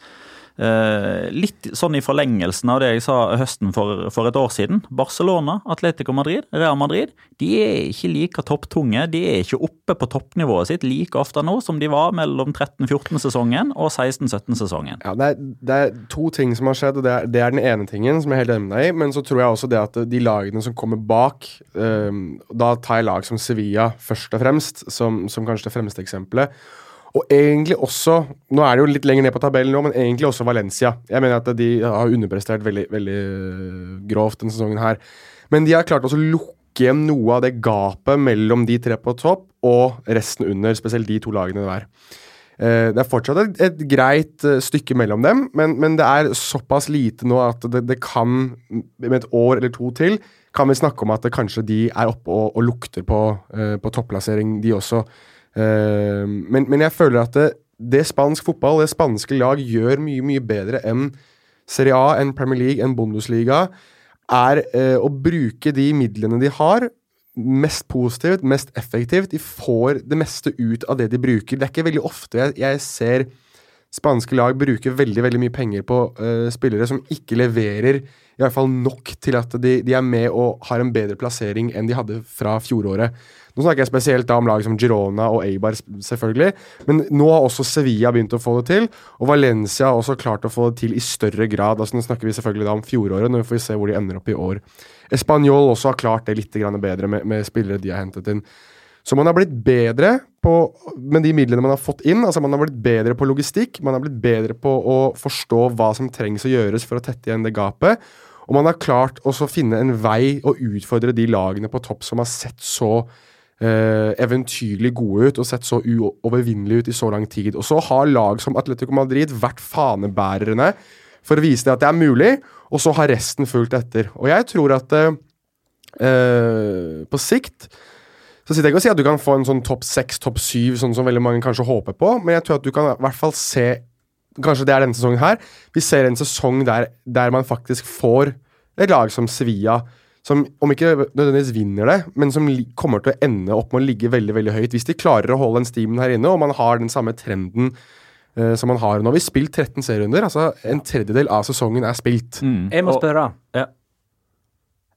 litt sånn i forlengelsen av det jeg sa høsten for, for et år siden. Barcelona, Atletico Madrid, Real Madrid, de er ikke like topptunge. De er ikke oppe på toppnivået sitt like ofte nå som de var mellom 13-14-sesongen og 16-17-sesongen. Ja, det, er, det er to ting som har skjedd, og det er, det er den ene tingen som jeg er helt enig med deg i. Men så tror jeg også det at de lagene som kommer bak øhm, Da tar jeg lag som Sevilla først og fremst, som, som kanskje det fremste eksempelet. Og egentlig også Nå er det jo litt lenger ned på tabellen nå, men egentlig også Valencia. Jeg mener at de har underprestert veldig, veldig øh, grovt denne sesongen her. Men de har klart også å lukke igjen noe av det gapet mellom de tre på topp og resten under, spesielt de to lagene der. Eh, Det er fortsatt et, et greit eh, stykke mellom dem, men, men det er såpass lite nå at det, det kan, med et år eller to til, kan vi snakke om at kanskje de er oppe og, og lukter på, eh, på topplassering, de også. Eh, men, men jeg føler at det, det spansk fotball, det spanske lag, gjør mye, mye bedre enn Serie A, enn Premier League, enn Bundesliga, er eh, å bruke de midlene de har, mest positivt, mest effektivt. De får det meste ut av det de bruker. Det er ikke veldig ofte jeg, jeg ser spanske lag bruker veldig veldig mye penger på uh, spillere som ikke leverer i hvert fall nok til at de, de er med og har en bedre plassering enn de hadde fra fjoråret. Nå snakker jeg spesielt da om lag som Girona og Eibar, selvfølgelig. Men nå har også Sevilla begynt å få det til, og Valencia har også klart å få det til i større grad. Altså Nå snakker vi selvfølgelig da om fjoråret, nå får vi se hvor de ender opp i år. Español også har klart det litt bedre med, med spillere de har hentet inn. Så man har blitt bedre på, med de midlene man har fått inn. altså Man har blitt bedre på logistikk, man har blitt bedre på å forstå hva som trengs å gjøres for å tette igjen det gapet. Og man har klart å finne en vei å utfordre de lagene på topp som har sett så eh, eventyrlig gode ut og sett så uovervinnelige ut i så lang tid. Og så har lag som Atletico Madrid vært fanebærerne for å vise det at det er mulig, og så har resten fulgt etter. Og jeg tror at eh, eh, på sikt så sitter jeg ikke og sier at du kan få en sånn topp seks, topp syv, sånn som veldig mange kanskje håper på, men jeg tror at du kan i hvert fall se Kanskje det er denne sesongen her. Vi ser en sesong der, der man faktisk får et lag som Sevilla, som om ikke nødvendigvis vinner det, men som li kommer til å ende opp med å ligge veldig veldig høyt. Hvis de klarer å holde den stimen her inne, og man har den samme trenden uh, som man har nå. Vi har spilt 13 serierunder, altså en tredjedel av sesongen er spilt. Jeg må Og- spørre, Ja.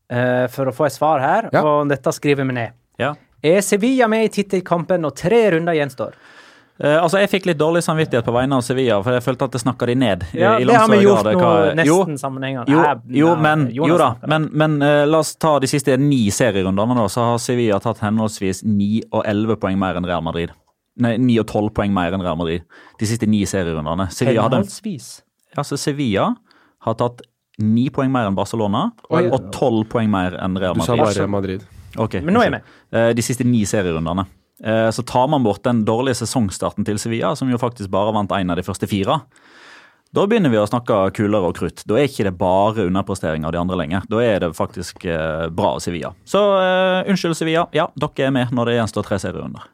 uh, for å få et svar her, Ja. og dette skriver vi ned. Ja. Er Sevilla med i tittelkampen når tre runder gjenstår? Uh, altså, Jeg fikk litt dårlig samvittighet på vegne av Sevilla, for jeg følte at det snakka de ned. Ja, i det har vi gjort grad. nå, Jo, nesten sammenhengende. Jo, jo men, jo da, men, men uh, la oss ta de siste ni serierundene. da, Så har Sevilla tatt henholdsvis 9 og 11 poeng mer enn Real Madrid. Nei, 9 og 12 poeng mer enn Real Madrid de siste ni serierundene. Sevilla, hadde, altså Sevilla har tatt 9 poeng mer enn Barcelona Oi. og 12 poeng mer enn Real Du sa Madrid. bare Madrid. Ok, Men nå er jeg med. Eh, De siste ni serierundene. Eh, Så tar man bort den dårlige sesongstarten til Sevilla, som jo faktisk bare vant én av de første fire. Da begynner vi å snakke kulere og krutt. Da er ikke det bare underprestering av de andre lenger. Da er det faktisk bra bra Sevilla. Så uh, unnskyld, Sevilla. Ja, dere er med når det gjenstår tre serierunder.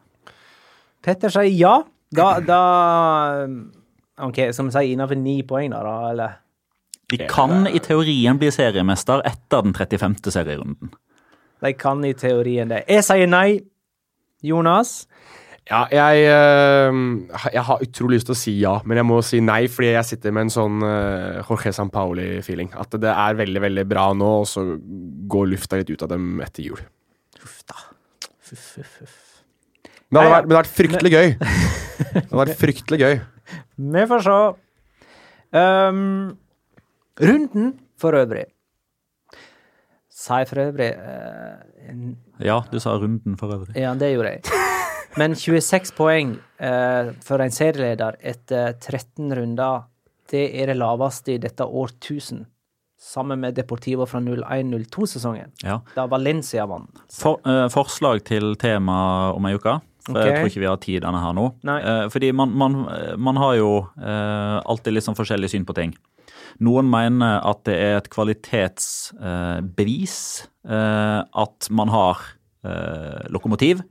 Petter sier ja. Da, da OK, som sier innenfor ni poeng, da, da eller? De kan i teorien bli seriemester etter den 35. serierunden. De kan i teorien det. Jeg sier nei. Jonas? Ja, jeg, øh, jeg har utrolig lyst til å si ja, men jeg må si nei fordi jeg sitter med en sånn øh, Jorge Sampaoli-feeling. At det er veldig, veldig bra nå, og så går lufta litt ut av dem etter jul. Uff da. Fuff, fuff, fuff. Men det hadde vært, men det hadde vært fryktelig gøy. Det hadde vært fryktelig gøy. Vi får se. Um, runden for øvrig. Sier for øvrig uh, en- Ja, du sa runden for øvrig. Ja, det gjorde jeg. Men 26 poeng eh, for en serieleder etter 13 runder, det er det laveste i dette årtusen. Sammen med Deportivo fra 01-02-sesongen, Ja. da Valencia vant. For, eh, forslag til tema om ei uke. For okay. Jeg tror ikke vi har tid denne her nå. Eh, fordi man, man, eh, man har jo eh, alltid litt sånn forskjellig syn på ting. Noen mener at det er et kvalitetsbevis eh, at man har eh, lokomotiv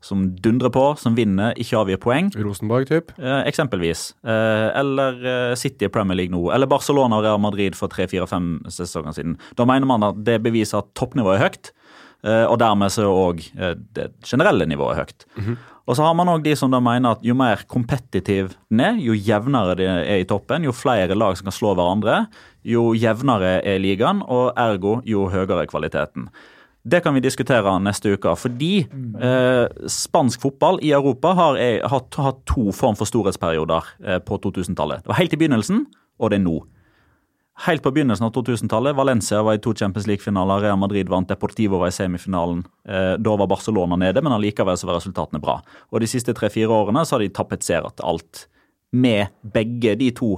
som dundrer på, som vinner, ikke avgir poeng. Rosenborg, typ. Eh, eksempelvis. Eh, eller City i Premier League nå. Eller Barcelona og Real Madrid for tre-fire-fem sesonger siden. Da mener man at det beviser at toppnivået er høyt, eh, og dermed så er òg det generelle nivået høyt. Og så har man òg de som da mener at jo mer kompetitiv den er, jo jevnere det er i toppen, jo flere lag som kan slå hverandre, jo jevnere er ligaen, og ergo jo høyere er kvaliteten. Det kan vi diskutere neste uke, fordi eh, spansk fotball i Europa har hatt to form for storhetsperioder eh, på 2000-tallet. Det var helt i begynnelsen, og det er nå. Helt på begynnelsen av 2000-tallet, Valencia var i to Champions League-finaler, Real Madrid vant, Deportivo var i semifinalen. Eh, da var Barcelona nede, men allikevel så var resultatene bra. Og de siste tre-fire årene så har de tapetsert alt med begge de to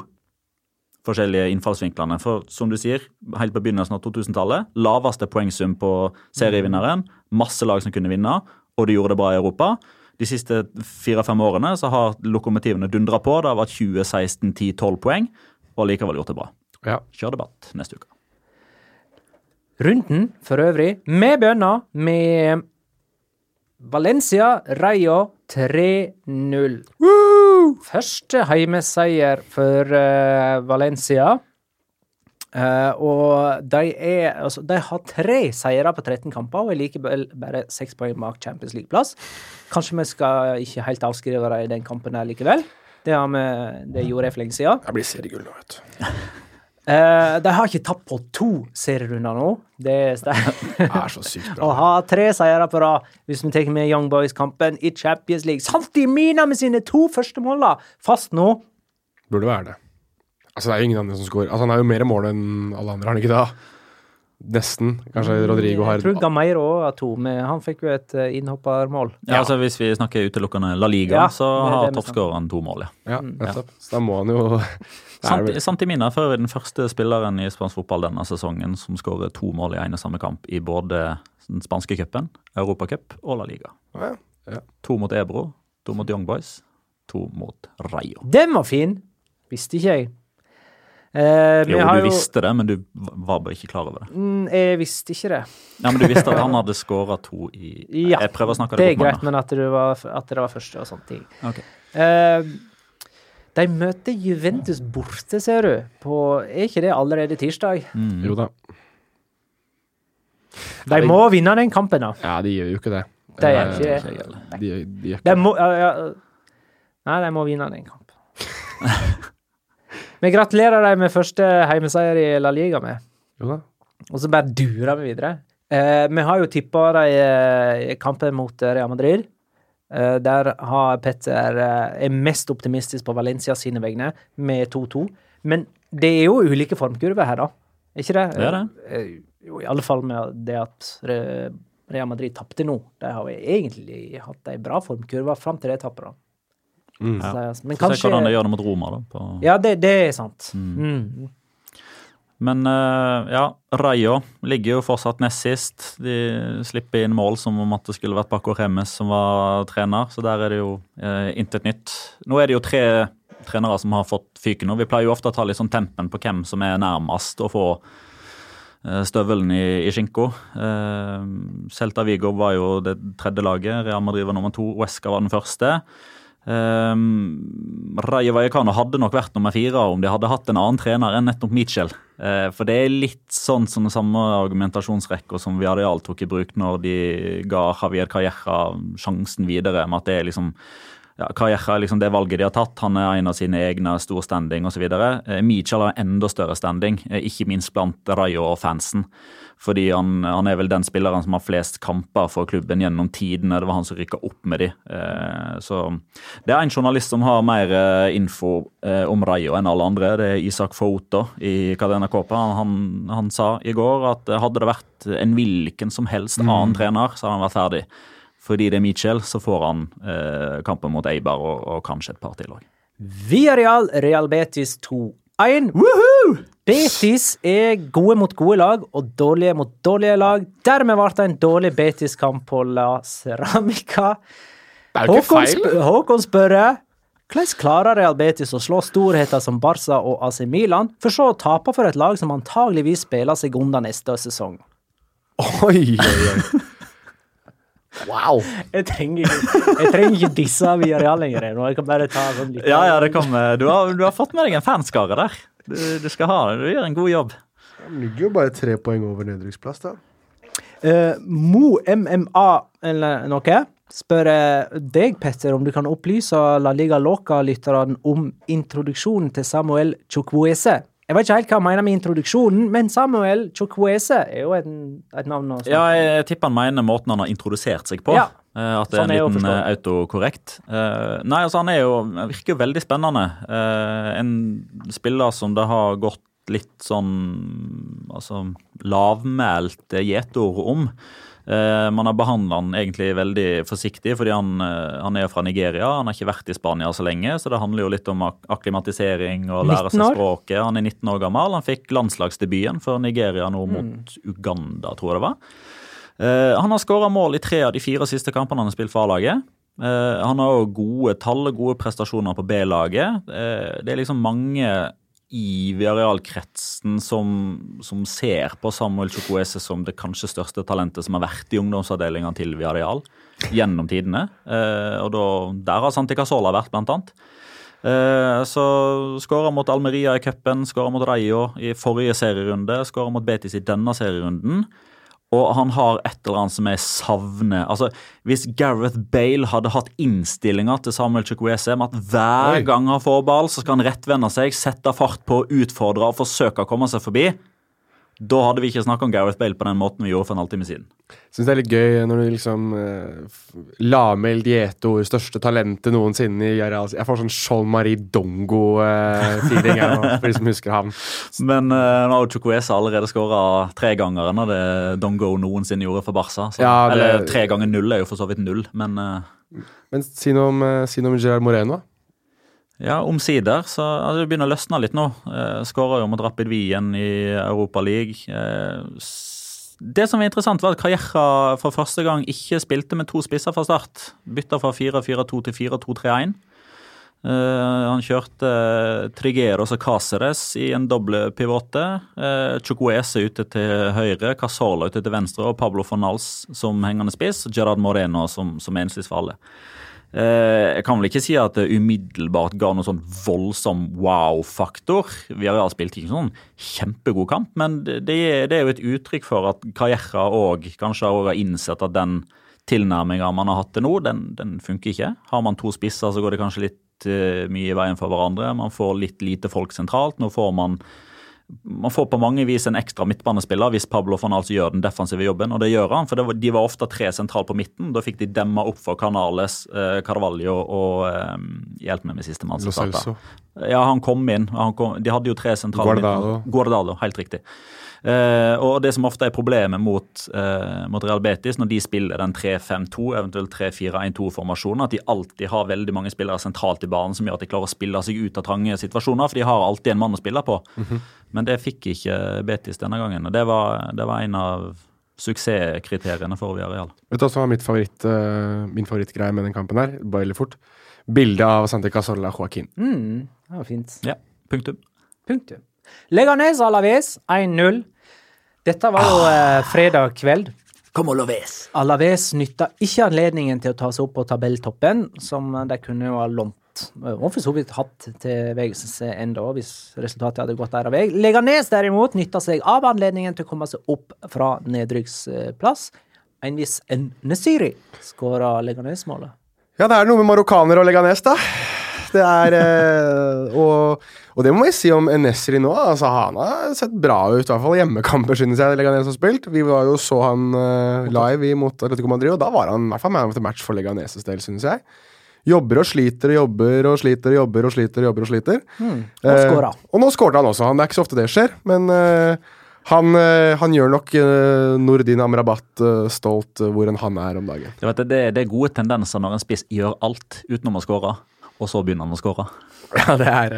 forskjellige innfallsvinklene. For som du sier, helt på begynnelsen av 2000-tallet, laveste poengsum på serievinneren, masse lag som kunne vinne, og de gjorde det bra i Europa. De siste fire-fem årene så har lokomotivene dundra på. Det har vært 20, 16, 10, 12 poeng, og likevel gjort det bra. Ja. Kjør debatt neste uke. Runden for øvrig, vi begynner med Valencia Rayo 3-0. Første heimeseier for uh, Valencia. Uh, og de er altså, De har tre seire på 13 kamper og er likevel bare seks poeng bak Champions League-plass. Kanskje vi skal ikke helt avskrive dem i den kampen her likevel. Det, har vi, det gjorde jeg for lenge siden. Jeg blir seriegull nå, vet du. Eh, de har ikke tapt på to serierunder nå. Det er sterkt. Er så sykt Å ha tre seire på rad, hvis vi tar med Young Boys-kampen i Champions League. Santi Mina med sine to første mål. Fast nå. Burde være det. Altså, det er jo ingen andre som skår Altså, han har jo mer mål enn alle andre, har han ikke det? Nesten. Kanskje Rodrigo har Jeg tror Gameiro har to, men han fikk jo et eh, innhoppermål. Ja, altså Hvis vi snakker utelukkende La Liga, Ja, så har toppskåreren to mål. ja. Ja, nettopp. Så da må han jo Sant i minne for den første spilleren i spansk fotball denne sesongen som skårer to mål i en og samme kamp i både den spanske cupen, Europacup og La Liga. Ja, ja. To mot Ebro, to mot Young Boys, to mot Rayo. Den var fin! Visste ikke jeg. Eh, vi Jo, har du visste det, men du var bare ikke klar over det. Mm, jeg visste ikke det. Ja, Men du visste at han hadde skåra to i Ja, Jeg prøver å snakke Det det er greit, men at det var, at det var første og sånne ting. Okay. Eh, de møter Juventus borte, ser du. På, er ikke det allerede tirsdag? Mm. Jo da. De må vinne den kampen, da. Ja, de gjør jo ikke det. De gjør Eh, ikke det. Ikke De. De, gjør- de gjør De må ja, ja, Nei, de må vinne den kampen. Vi gratulerer dem med første heimeseier i La Liga med. Jo da. Og så bare durer vi videre. Eh, vi har jo tippa de i kampen mot eh, Real Madrid. Eh, der har Petter eh, er mest optimistisk på Valencia sine vegne, med 2-2. Men det er jo ulike formkurver her, da. Ikke det? Det er det. Eh, jo, i alle fall med det at Real Madrid tapte nå. De har jo egentlig hatt ei bra formkurve fram til de tapper, da. Mm. Ja. Så- Men Få se hvordan de gjør det mot Roma. da. På... Ja, det, det er sant. Mm. Men eh, ja, Rayo ligger jo fortsatt nest sist. De slipper inn mål som om at det skulle vært Paco Remes som var trener, så der er det jo eh, intet nytt. Nå er det jo tre trenere som har fått fyken nå. Vi pleier jo ofte å ta litt sånn tempen på hvem som er nærmest å få eh, støvelen i, i skinka. Eh, Celta Vigo var jo det tredje laget, Real Madrid var nummer to, Huesca var den første. Um, Rayo Vallecano hadde nok vært nummer fire om de hadde hatt en annen trener enn nettopp Mitchell. Uh, for det er litt sånn som den samme argumentasjonsrekka som Viadial tok i bruk når de ga Javier Calleja sjansen videre, med at det er liksom ja, er liksom det valget de har tatt. Han er en av sine egne stor standing osv. Uh, Mitchell har enda større standing, uh, ikke minst blant Rayo og fansen. Fordi han, han, er vel den spilleren som har flest kamper for klubben gjennom tidene. Det var han som rykka opp med de. Eh, så Det er en journalist som har mer eh, info eh, om Rayo enn alle andre. Det er Isak Foto i Cadena Copa. Han, han, sa i går at hadde det vært en hvilken som helst mm. annen trener, så hadde han vært ferdig. Fordi det er Mitchell, så får han eh, kampen mot Eibar og, og kanskje et par til òg. Via Real, Real Betis 2-1. Betis er gode mot gode lag og dårlige mot dårlige lag. Dermed ble det en dårlig Betis-kamp på La Ceramica. Det er jo ikke Håkon, feil. sp Håkon spør hvordan klarer Real Betis å slå storheter som Barca og AC Milan, for så å tape for et lag som antageligvis spiller seg unna neste sesong? Oi, oi, oi. Wow. Jeg trenger ikke, jeg trenger ikke disse via Real lenger. nå. Jeg kan bare ta sånn litt Ja, ja, det kommer. du, har, du har fått med deg en fanskare der. Du, du skal ha det. Du gjør en god jobb. Han ligger jo bare tre poeng over nedrykksplass, da. Uh, Mo MMA eller noe spør eh, deg, Petter, om du kan opplyse La Liga Loca-lytterne om introduksjonen til Samuel Chukwueze. Jeg vet ikke helt hva han mener med introduksjonen, men Samuel Chokwese er jo et, et navn. Også. Ja, jeg tipper han mener måten han har introdusert seg på. Ja. Eh, At det Sånn er en liten eh, autokorrekt. Eh, nei, altså han er jo, virker jo veldig spennende. En spiller som det har gått litt sånn altså lavmælte gjetord om. Eh, man har behandla han egentlig veldig forsiktig, fordi han, eh, han er fra Nigeria. Han har ikke vært i Spania så lenge, så det handler jo litt om ak akklimatisering og lære seg språket. Han er 19 år gammel. Han fikk landslagsdebuten for Nigeria nå Mm. mot Uganda, tror jeg det var. Eh, han har skåra mål i tre av de fire siste kampene han har spilt for A-laget. Eh, han har òg gode tall og gode prestasjoner på B-laget. Eh, det er liksom mange i Viareal-kretsen som, som ser på Samuel Chukwese som det kanskje største talentet som har vært i ungdomsavdelinga til Viareal gjennom tidene. Eh, og da, der har Santi Casola vært, blant annet. Eh, så skåra mot Almeria i cupen, skåra mot Rayo i forrige serierunde, skåra mot Betis i denne serierunden. Og han har et eller annet som jeg savner. Altså, Hvis Gareth Bale hadde hatt innstillinger til Samuel Chukwese med at hver Oi. gang han får ball, så skal han rettvende seg, sette fart på, utfordre og forsøke å komme seg forbi, da hadde vi ikke snakka om Gareth Bale på den måten vi gjorde for en halvtime siden. Syns det er litt gøy når du liksom uh, Lamel Dieto, største talentet noensinne i Real. Jeg får sånn Jean-Marie Dongo-feeling uh, for de som husker ham. Men uh, nå har jo Chukwueze allerede skåra tre ganger enn det Dongo noensinne gjorde for Barca. Så, Ja, det- Eller tre ganger null er jo for så vidt null, men uh, Men si noe om, si noe om Gerard Moreno. Ja, omsider. Så altså, det begynner å løsne litt nå. Eh, Skåra jo mot Rapid Wien i Europa League. Eh, det som er interessant, var at Kajerra for første gang ikke spilte med to spisser fra start. Bytta fra 4-4-2 til 4-2-3-1. Eh, han kjørte Trigueros og Cáceres i en doble pivote. Uh, Chukwueze ute til høyre, Casola ute til venstre og Pablo Fornals som hengende spiss. Gerard Moreno som, som enslig for alle. Eh, jeg kan vel ikke si at det umiddelbart ga noen sånn voldsom wow-faktor. Villarreal spilte ikke sånn kjempegod kamp, men det, det, er jo et uttrykk for at Kajerra òg kanskje også har innsett at den tilnærminga man har hatt til nå, den, den funker ikke. Har man to spisser, så går det kanskje litt eh, mye i veien for hverandre. Man får litt lite folk sentralt. Nå får man man får på mange vis en ekstra midtbanespiller hvis Pablo Fornals gjør den defensive jobben, og det gjør han. For det var, de var ofte tre sentralt på midten. Da fikk de demma opp for Canales, eh, Carvalho og eh, Hjelp meg med sistemann. som starta. Ja, han kom inn. Han kom, de hadde jo tre sentrale Guardado. midten. Guardado, helt riktig. Eh, og det som ofte er problemet mot, eh, mot Real Betis når de spiller den 3-5-2, eventuelt 3-4-1-2-formasjonen, at de alltid har veldig mange spillere sentralt i banen som gjør at de klarer å spille seg ut av trange situasjoner, for de har alltid en mann å spille på. Men det fikk ikke Betis denne gangen, og det var, det var en av suksesskriteriene for Villarreal. Vet du hva som var mitt favoritt, uh, min favorittgreie med den kampen her? Bare litt fort. Bildet av Santi Casolla Joaquin. Mm, det var fint. Ja, punktum. Punktum. Leganes Alaves 1-0. Dette var jo eh, fredag kveld. Kom Alaves. Alaves nytta ikke anledningen til å ta seg opp på tabelltoppen, som de kunne jo ha lånt og for så vidt hatt til veis enda, hvis resultatet hadde gått deres vei. Leganes derimot nytta seg av anledningen til å komme seg opp fra nedrykksplass. En viss Nesiri skåra Leganes-målet. Ja, det er noe med marokkanere og Leganes, da. Det er eh, og, og, det må vi si om Nesri nå. Altså, han har sett bra ut, i hvert fall hjemmekamper, synes jeg. Leganes har spilt. Vi var jo så han eh, live mot Atletico Madrid, og da var han i hvert fall man of the match for Leganeses del, synes jeg. Jobber og sliter og jobber og sliter og jobber og sliter. Og jobber og sliter. Mm. Og. Eh, og nå skårte han også. Han, det er ikke så ofte det skjer, men eh, han, eh, han, gjør nok eh, Nordin Amrabat stolt hvor enn han er om dagen. Vet, det, det, er gode tendenser når en spiss gjør alt utenom å skåre, og så begynner han å skåre. Ja, det er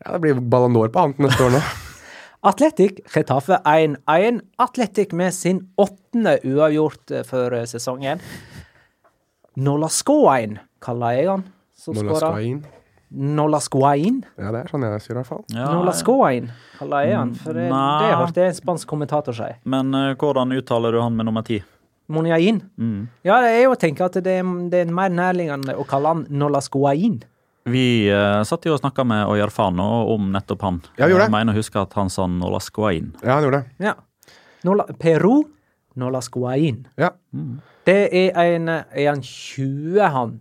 Ja, det blir Ballon d'Or på han neste år nå. Atletic Retafe 1-1. Atletic med sin åttende uavgjort for sesongen. Nolascoain kaller jeg han. Nolascoain. Nolascoain? Ja, det er sånn jeg sier i hvert fall. Ja, Nolascoain kaller jeg han, for det, det hørte jeg en spansk kommentator si. Men uh, hvordan uttaler du han med nummer ti? Moniain? Mm. Ja, det er jo å tenke at det, det er mer nærliggende å kalle han Nolascoain. Vi uh, satt jo og snakka med Oyar Fano om nettopp han. Ja, gjorde det. Jeg mener å huske at han sa Nolascoain. Ja, han gjorde det. Ja. Nola, Peru Nolascoain. Ja. Mm. Det er en Er han 20, han?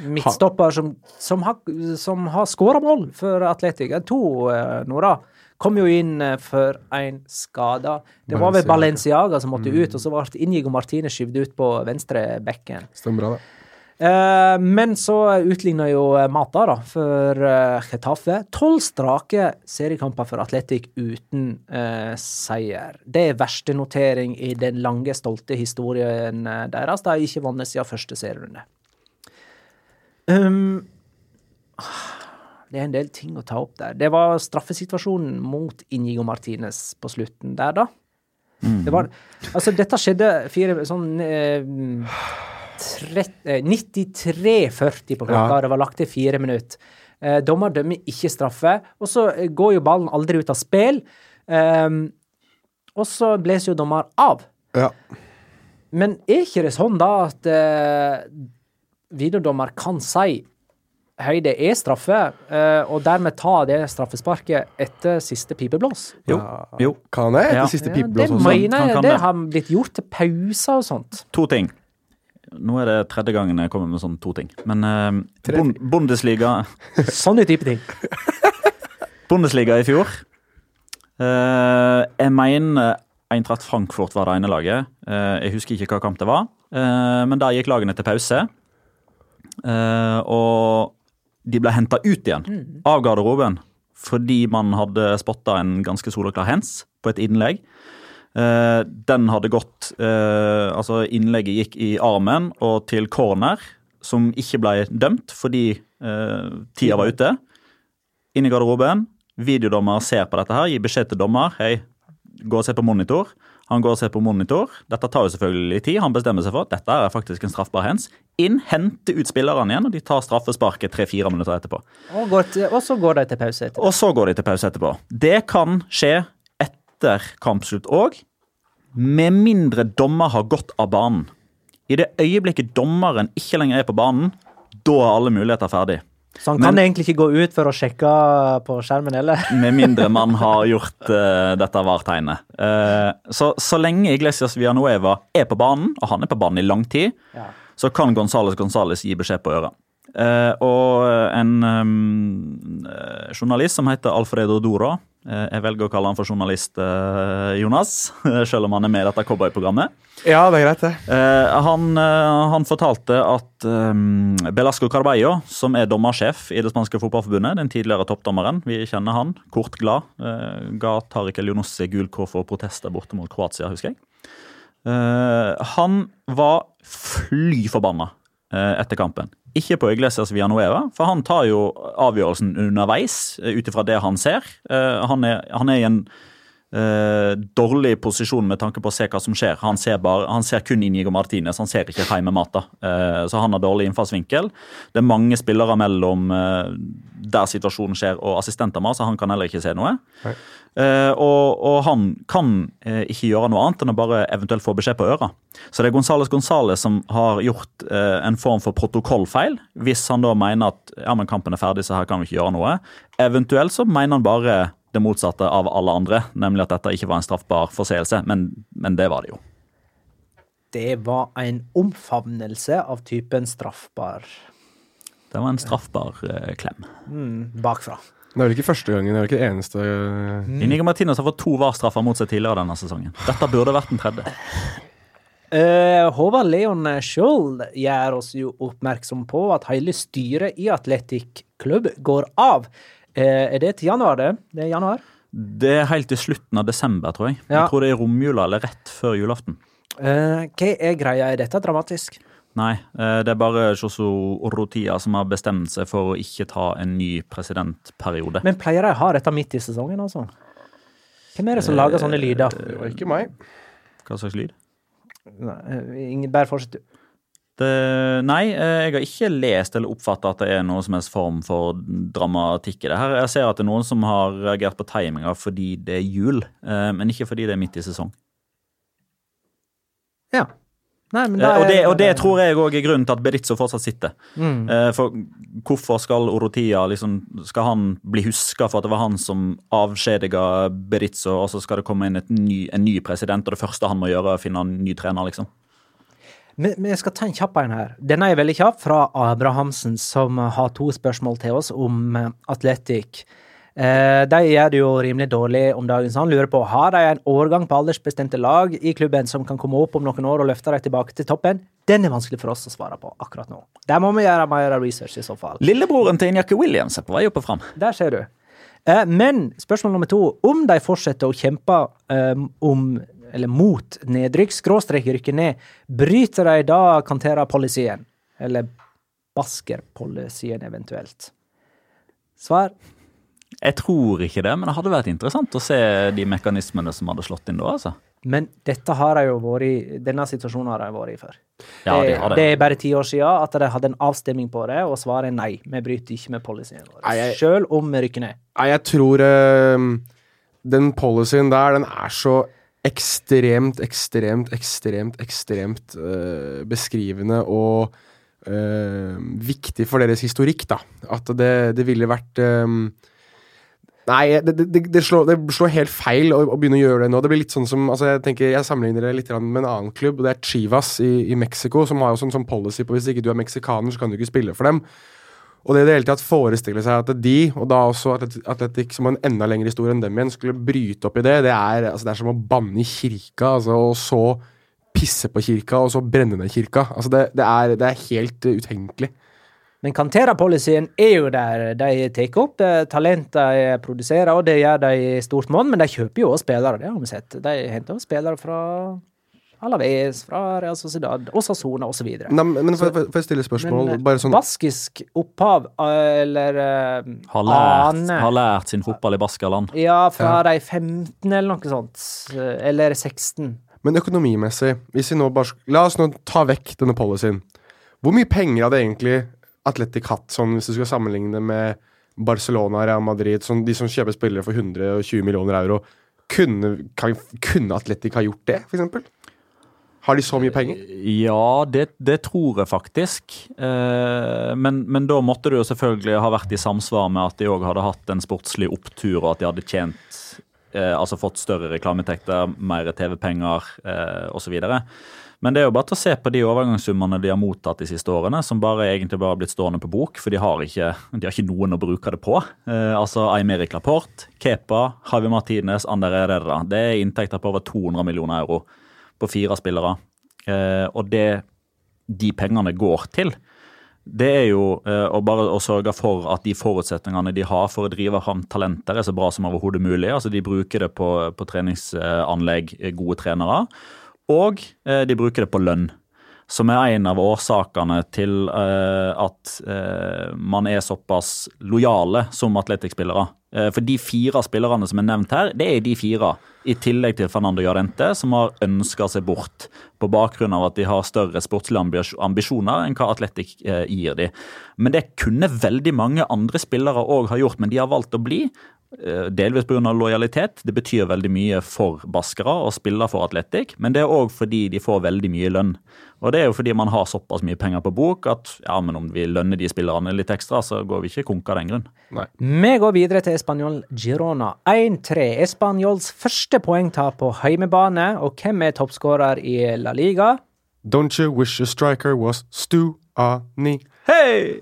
midtstopper som, som, har, som har skåra mål for Atletic. To uh, Nora kom jo inn uh, for en skada. Det var vel Balenciaga som måtte mm. ut, og så ble Inigo Martine skyvd ut på venstre bekken. Stemmer bra, det. Uh, men så utligna jo Mata da, for uh, Getafe. Tolv strake seriekamper for Atletic uten uh, seier. Det er verste notering i den lange, stolte historien deres. De har ikke vunnet siden første serierunde. Um, det er en del ting å ta opp der. Det var straffesituasjonen mot Inigo Martinez på slutten der, da. Mm. Det var Altså, dette skjedde fire sånn eh, 93-40 på klokka, ja. det var lagt til fire minutter. Eh, dommer dømmer ikke straffe, og så går jo ballen aldri ut av spill. Eh, og så blåser jo dommer av. Ja. Men er ikke det sånn da at eh, videodommer kan si høyde er straffe, uh, og dermed ta det straffesparket etter siste pipeblås. Jo. jo. Kan jeg? Etter ja. siste pipeblås ja, det mener jeg. Det har blitt gjort til pauser og sånt. To ting. Nå er det tredje gangen jeg kommer med sånn to ting. Men eh, bond Bundesliga Sånne type ting. Bundesliga i fjor. Eh, jeg mener Eintracht Frankfurt var det ene laget. jeg husker ikke hva kamp det var. men da gikk lagene til pause. Uh, og de ble henta ut igjen mm. av garderoben fordi man hadde spotta en ganske soleklar hens på et innlegg. Uh, den hadde gått uh, Altså, innlegget gikk i armen og til corner, som ikke ble dømt fordi tida var ute. Inn i garderoben. Videodommer ser på dette her, gir beskjed til dommer. Hei, gå og ser på monitor. Han går og ser på monitor. Dette tar jo selvfølgelig tid. Han bestemmer seg for at dette er faktisk en straffbar hands. Inn, henter ut spillerne igjen, og de tar straffesparket tre-fire minutter etterpå. Og, til, og, så går de til pause etterpå. Og så går de til pause etterpå. Det kan skje etter kampslutt òg, med mindre dommer har gått av banen. I det øyeblikket dommeren ikke lenger er på banen, da er alle muligheter ferdig. Så han kan Men, egentlig ikke gå ut for å sjekke på skjermen heller? med mindre man har gjort uh, dette VAR-tegnet. Uh, så, så lenge Iglesias Villanueva er på banen, og han er på banen i lang tid, ja. så kan Gonzales Gonzales gi beskjed på øret. Uh, og en um, journalist som heter Alfredo Doro Jeg velger å kalle han for journalist Jonas, selv om han er med i dette cowboyprogrammet. Ja, det er greit, det. Uh, han, han, fortalte at Belasco Carballo, som er dommersjef i det spanske fotballforbundet, den tidligere toppdommeren, vi kjenner han, kort glad, ga Tariq Elionossi gul kår for protester borte mot Kroatia, husker jeg. han var fly forbanna etter kampen. Ikke på Iglesias Villanueva, for han tar jo avgjørelsen underveis ut ifra det han ser. han, er, han er i en Eh, dårlig posisjon med tanke på å se hva som skjer. Han ser, bare, han ser kun Inigo Martinez, han ser ikke Jaime Mata. Uh, så han har dårlig innfallsvinkel. Det er mange spillere mellom uh, der situasjonen skjer og assistenter med, så han kan heller ikke se noe. Eh, og, og, han kan eh, ikke gjøre noe annet enn å bare eventuelt få beskjed på øra. Så det er Gonzales Gonzales som har gjort eh, en form for protokollfeil, hvis han da mener at ja, men kampen er ferdig, så her kan vi ikke gjøre noe. Eventuelt så mener han bare det motsatte av alle andre, nemlig at dette ikke var en straffbar forseelse, men, men det var det jo. Det var en omfavnelse av typen straffbar. Det var en straffbar eh, klem. Mm, bakfra. Det er vel ikke første gangen, det er vel ikke det eneste mm. Inigo Martinez har fått to VAR-straffer mot seg tidligere denne sesongen. Dette burde vært den tredje. Uh, Håvard Leon Skjold gjør oss jo oppmerksom på at hele styret i Atletic Klubb går av. Uh, er det til januar, det? Det er januar? Det er helt til slutten av desember, tror jeg. Ja. Jeg tror det er romjula eller rett før julaften. Uh, hva er greia? Er dette dramatisk? Nei, det er bare Joso Orotia som har bestemt seg for å ikke ta en ny presidentperiode. Men pleier de å ha dette midt i sesongen, altså? Hvem er det som lager sånne lyder? Det var ikke meg. Hva slags lyd? Nei, bare fortsett, du. nei, eh, jeg har ikke lest eller oppfatta at det er noen som helst form for dramatikk i det her. Jeg ser at det er noen som har reagert på timinga fordi det er jul, eh, men ikke fordi det er midt i sesong. Ja. Nei, er, og, det, og, det, tror jeg òg er grunnen til at Beritzo fortsatt sitter. Mm. For hvorfor skal Orotia liksom, Skal han bli huska for at det var han som avskjediga Beritzo, og så skal det komme inn ny, en ny president, og det første han må gjøre, er å finne en ny trener, liksom? Men, jeg skal ta en kjapp en her. Denne er veldig kjapp, fra Abrahamsen, som har to spørsmål til oss om eh, Atletic. Eh, de gjør det jo rimelig dårlig om dagen, så han lurer på har de en årgang på aldersbestemte lag i klubben som kan komme opp om noen år og løfte dem tilbake til toppen. Den er vanskelig for oss å svare på akkurat nå. Der må vi gjøre mer research i så fall. Lillebroren til Injakke Williams er på vei opp og fram. Der ser du. Eh, men spørsmål nummer to. Om de fortsetter å kjempe eh, om eller mot nedrykk, skråstrek rykker ned, bryter de da Cantera-policyen? Eller Basker-policyen eventuelt? Svar jeg tror ikke det, men det hadde vært interessant å se de mekanismene som hadde slått inn da. altså. Men dette har de jo vært i, denne situasjonen har de vært i før. Ja, det, de har det. det er bare ti år siden at de hadde en avstemning på det, og svaret er nei. Vi bryter ikke med policyen vår. Selv om vi rykker ned. Nei, jeg tror uh, den policyen der, den er så ekstremt, ekstremt, ekstremt, ekstremt uh, beskrivende og uh, viktig for deres historikk, da. At det, det ville vært um, Nei, det, det, det, slår, det, slår, helt feil å, å, begynne å gjøre det nå. Det blir litt sånn som, altså Jeg tenker, jeg sammenligner det litt med en annen klubb, og det er Chivas i, i Mexico, som har jo sånn, sånn policy på hvis ikke du er meksikaner, så kan du ikke spille for dem. Og det i det hele tatt forestille seg at de, og da også Atletic, som har en enda lengre historie enn dem igjen, skulle bryte opp i det, det er, altså det er som å banne i kirka, altså, og så pisse på kirka, og så brenne ned kirka. Altså det, det, er, det er helt utenkelig. Men Cantera-policyen er jo der. De tar opp talenter de produserer, og det gjør de i stort monn, men de kjøper jo også spillere, det har vi sett. De henter også spillere fra Alaves, fra Real Sociedad, Osasona osv. Men, men får jeg stille spørsmål? Men, bare sånn Baskisk opphav, eh, eller uh, har lært, Har lært sin fotball i Baskaland. Ja, fra ja. de 15 eller noe sånt. Eller 16. Men økonomimessig, hvis vi nå bare La oss nå ta vekk denne policyen. Hvor mye penger hadde egentlig Atletic hatt sånn, hvis du skal sammenligne med Barcelona, Real Madrid, sånn, de som kjøper spillere for 120 millioner euro, kunne, kan, kunne Atletic ha gjort det, f.eks.? Har de så mye penger? Ja, det, det tror jeg faktisk. Eh, men, men, da måtte det jo selvfølgelig ha vært i samsvar med at de òg hadde hatt en sportslig opptur, og at de hadde tjent eh, Altså fått større reklameinntekter, mer TV-penger eh, osv. Men det er jo bare til å se på de overgangssummene de har mottatt de siste årene, som bare egentlig bare har blitt stående på bok, for de har ikke, de har ikke noen å bruke det på. Eh, altså Aymeric Laporte, Kepa, Havi Martinez, Ander Herrera. Det er inntekter på over 200 millioner euro på fire spillere. Eh, og det de pengene går til, det er jo eh, å bare å sørge for at de forutsetningene de har for å drive fram talenter, er så bra som overhodet mulig. Altså De bruker det på, på treningsanlegg, gode trenere. Og eh, de bruker det på lønn, som er en av årsakene til eh, at eh, man er såpass lojale som atletikkspillere. Eh, For de fire spillerne som er nevnt her, det er de fire. I tillegg til Fernando Jarente, som har ønska seg bort på bakgrunn av at de har større sportslige ambisjoner enn hva Atletic eh, gir de. Men det kunne veldig mange andre spillere òg ha gjort, men de har valgt å bli. eh, Delvis pga. lojalitet. Det betyr veldig mye for baskere å spille for Atletic, men det er òg fordi de får veldig mye lønn. Og det er jo fordi man har såpass mye penger på bok at ja, men om vi lønner de spillerne litt ekstra, så går vi ikke konk av den grunn. Vi går videre til Español Girona. 1-3. Españols første poengtap på heimebane. Og hvem er toppskårer i La Liga? Don't you wish your striker was Stuani? Hei!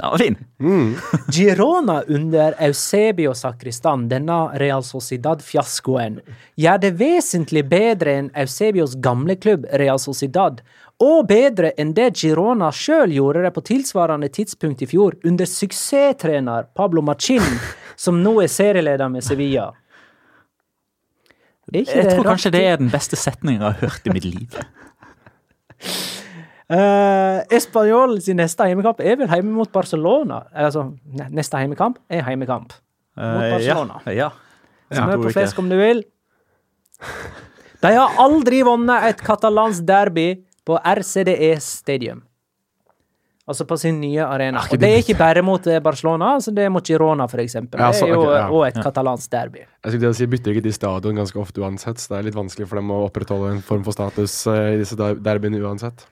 Den var fin. Girona under Eusebio Sakristan, denne Real Sociedad-fiaskoen, gjør det vesentlig bedre enn Eusebios gamle klubb Real Sociedad, og bedre enn det Girona sjøl gjorde det på tilsvarende tidspunkt i fjor, under suksesstrener Pablo Machin, som nå er serieleder med Sevilla. Jeg tror kanskje det er den beste setningen jeg har hørt i mitt liv. Uh, Español sin neste heimekamp er vel hjemme mot Barcelona. Altså, neste heimekamp er heimekamp. Mot Barcelona. Uh, ja. ja. Smør tror på ikke. fisk om du vil. De har aldri vunnet et katalansk derby på RCDE Stadium. Altså på sin nye arena. Og det er ikke bare mot eh, Barcelona, altså det er mot Girona, for eksempel. Det er jo òg et katalansk derby. Jeg skulle si bytter ikke de stadion ganske ofte uansett, så det er litt vanskelig for dem å opprettholde en form for status eh, i disse derbyene uansett.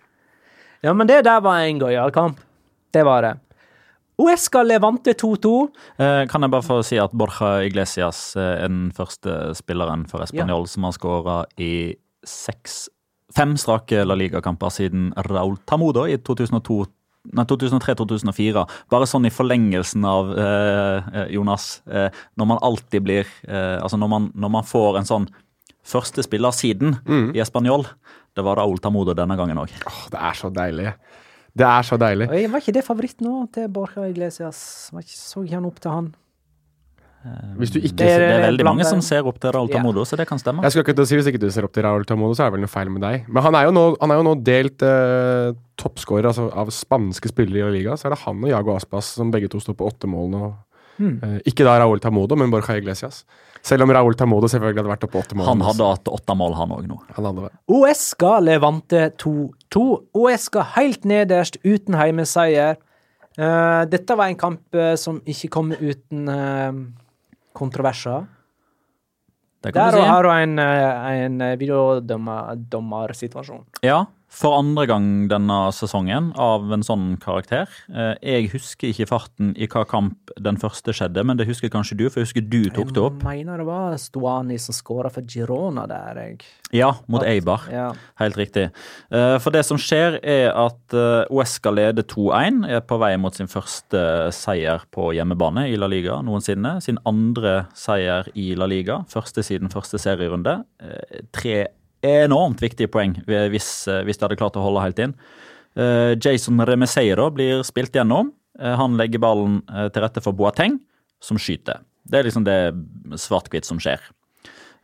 Ja, men det der var en gøyal kamp. Det var det. Uesca Levante 2-2. Eh, Kan jeg bare få si at Borja Iglesias eh, er den første spilleren for Español som har skåra i seks Fem strake La Liga-kamper siden Raúl Tamudo i 2003-2004. Bare sånn i forlengelsen av eh, eh, Jonas. Eh, når man alltid blir eh, Altså når man, når man får en sånn første spiller siden i Español. Det var Raúl Oltamodo denne gangen òg. Åh, det er så deilig. Det er så deilig. Jeg Var ikke det favoritt nå til Borja Iglesias? Var ikke, så ikke han opp til han? Hvis du ikke Det er- Det er veldig mange som ser opp til Raúl Ja. Tamudo, så det kan stemme. Jeg skal ikke si Hvis ikke du ser opp til Raúl Tamodo, så er det vel noe feil med deg. Men han er jo nå, han er jo nå delt eh, toppskårer altså, av spanske spillere i La Liga. Så er det han og Jago Aspas som begge to står på åtte mål nå. Eh, ikke da Raúl Tamodo, men Borja Iglesias. Selv om Raúl Tamodo selvfølgelig hadde vært oppe åtte mål. Han hadde hatt åtte mål, han òg nå. Han hadde det. Uesca Levante 2-2. Uesca helt nederst, uten heimeseier. Uh, dette var en kamp uh, som ikke kom uten uh, kontroverser. Der har du en, en videodommersituasjon. Ja, for andre gang denne sesongen av en sånn karakter. Eh, Jeg husker ikke farten i hva kamp den første skjedde, men det husker kanskje du, for jeg husker du tok det opp. Jeg mener det var Stuani som skåra for Girona der, jeg. Ja, mot Eibar. Ja. Helt riktig. Eh, For det som skjer, er at eh, Uesca leder 2-1. Er på vei mot sin første seier på hjemmebane i La Liga noensinne. Sin andre seier i La Liga. Første siden første serierunde. Eh, Tre enormt viktige poeng hvis, eh, hvis de hadde klart å holde helt inn. Eh, Jason Remeseiro blir spilt gjennom. Eh, Han legger ballen eh, til rette for Boateng, som skyter. Det er liksom det svart-hvitt som skjer.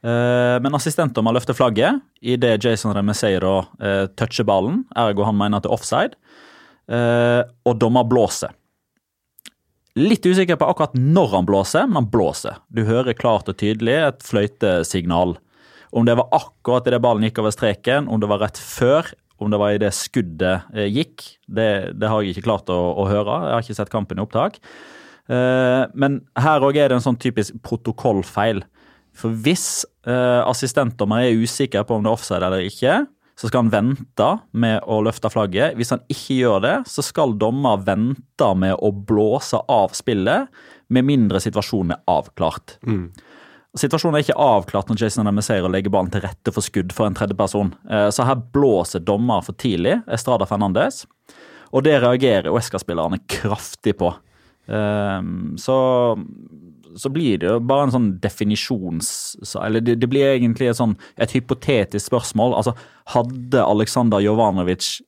Men Men assistentdommer løfter flagget idet Jason Remeseiro eh, toucher ballen, ergo han mener at det er offside, eh, og dommer blåser. Litt usikker på akkurat når han blåser, men han blåser. Du hører klart og tydelig et fløytesignal. Om det var akkurat idet ballen gikk over streken, om det var rett før, om det var idet skuddet eh, gikk, det, det har jeg ikke klart å, å høre. Jeg har ikke sett kampen i opptak. Uh, men her òg er det en sånn typisk protokollfeil. For hvis uh, assistentdommer er usikker på om det er offside eller ikke, så skal han vente med å løfte flagget. Hvis han ikke gjør det, så skal dommer vente med å blåse av spillet, med mindre situasjonen er avklart. Situasjonen er ikke avklart når Jason Remeseiro legger ballen til rette for skudd for en tredjeperson. Eh, Så her blåser dommer for tidlig, Estrada Fernandez. Og det reagerer Uesca-spillerne kraftig på. Ehm, Så, så blir det jo bare en sånn definisjons... Eller det, det blir egentlig et, sånn, et hypotetisk spørsmål. Altså, hadde Aleksandr Jovanovic